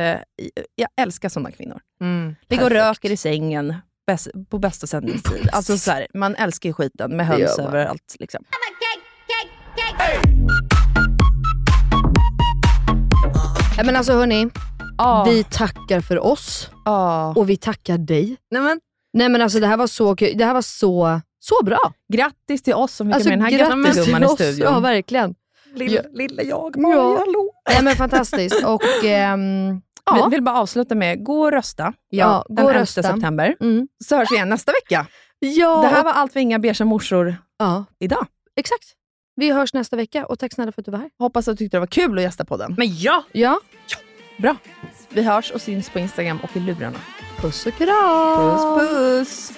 jag älskar sådana kvinnor. Mm. Ligger och röker i sängen bäst, på bästa sändningstid. Alltså så här, man älskar ju skiten med höns överallt. Liksom. Men alltså hörni, Ah, vi tackar för oss ah. och vi tackar dig. Nej, men, Nej men alltså det här var så kul. Det här var så, så bra. Grattis till oss som fick Alltså, med den här grattis grattisgumman i studion. Ja, verkligen. lilla, lilla jag. Ja. hallå. Nej men fantastiskt. (laughs) Och ehm, Vi ja, vill bara avsluta med, gå och rösta. ja, den gå och 11 rösta. september. Mm. Så hörs vi igen nästa vecka. Ja, Det här var allt för inga beiga morsor ja, idag. exakt. Vi hörs nästa vecka och tack snälla för att du var här. Hoppas att du tyckte det var kul att gästa podden. Men ja! Ja, Bra. Vi hörs och syns på Instagram och i lurarna. puss och kram. Puss puss!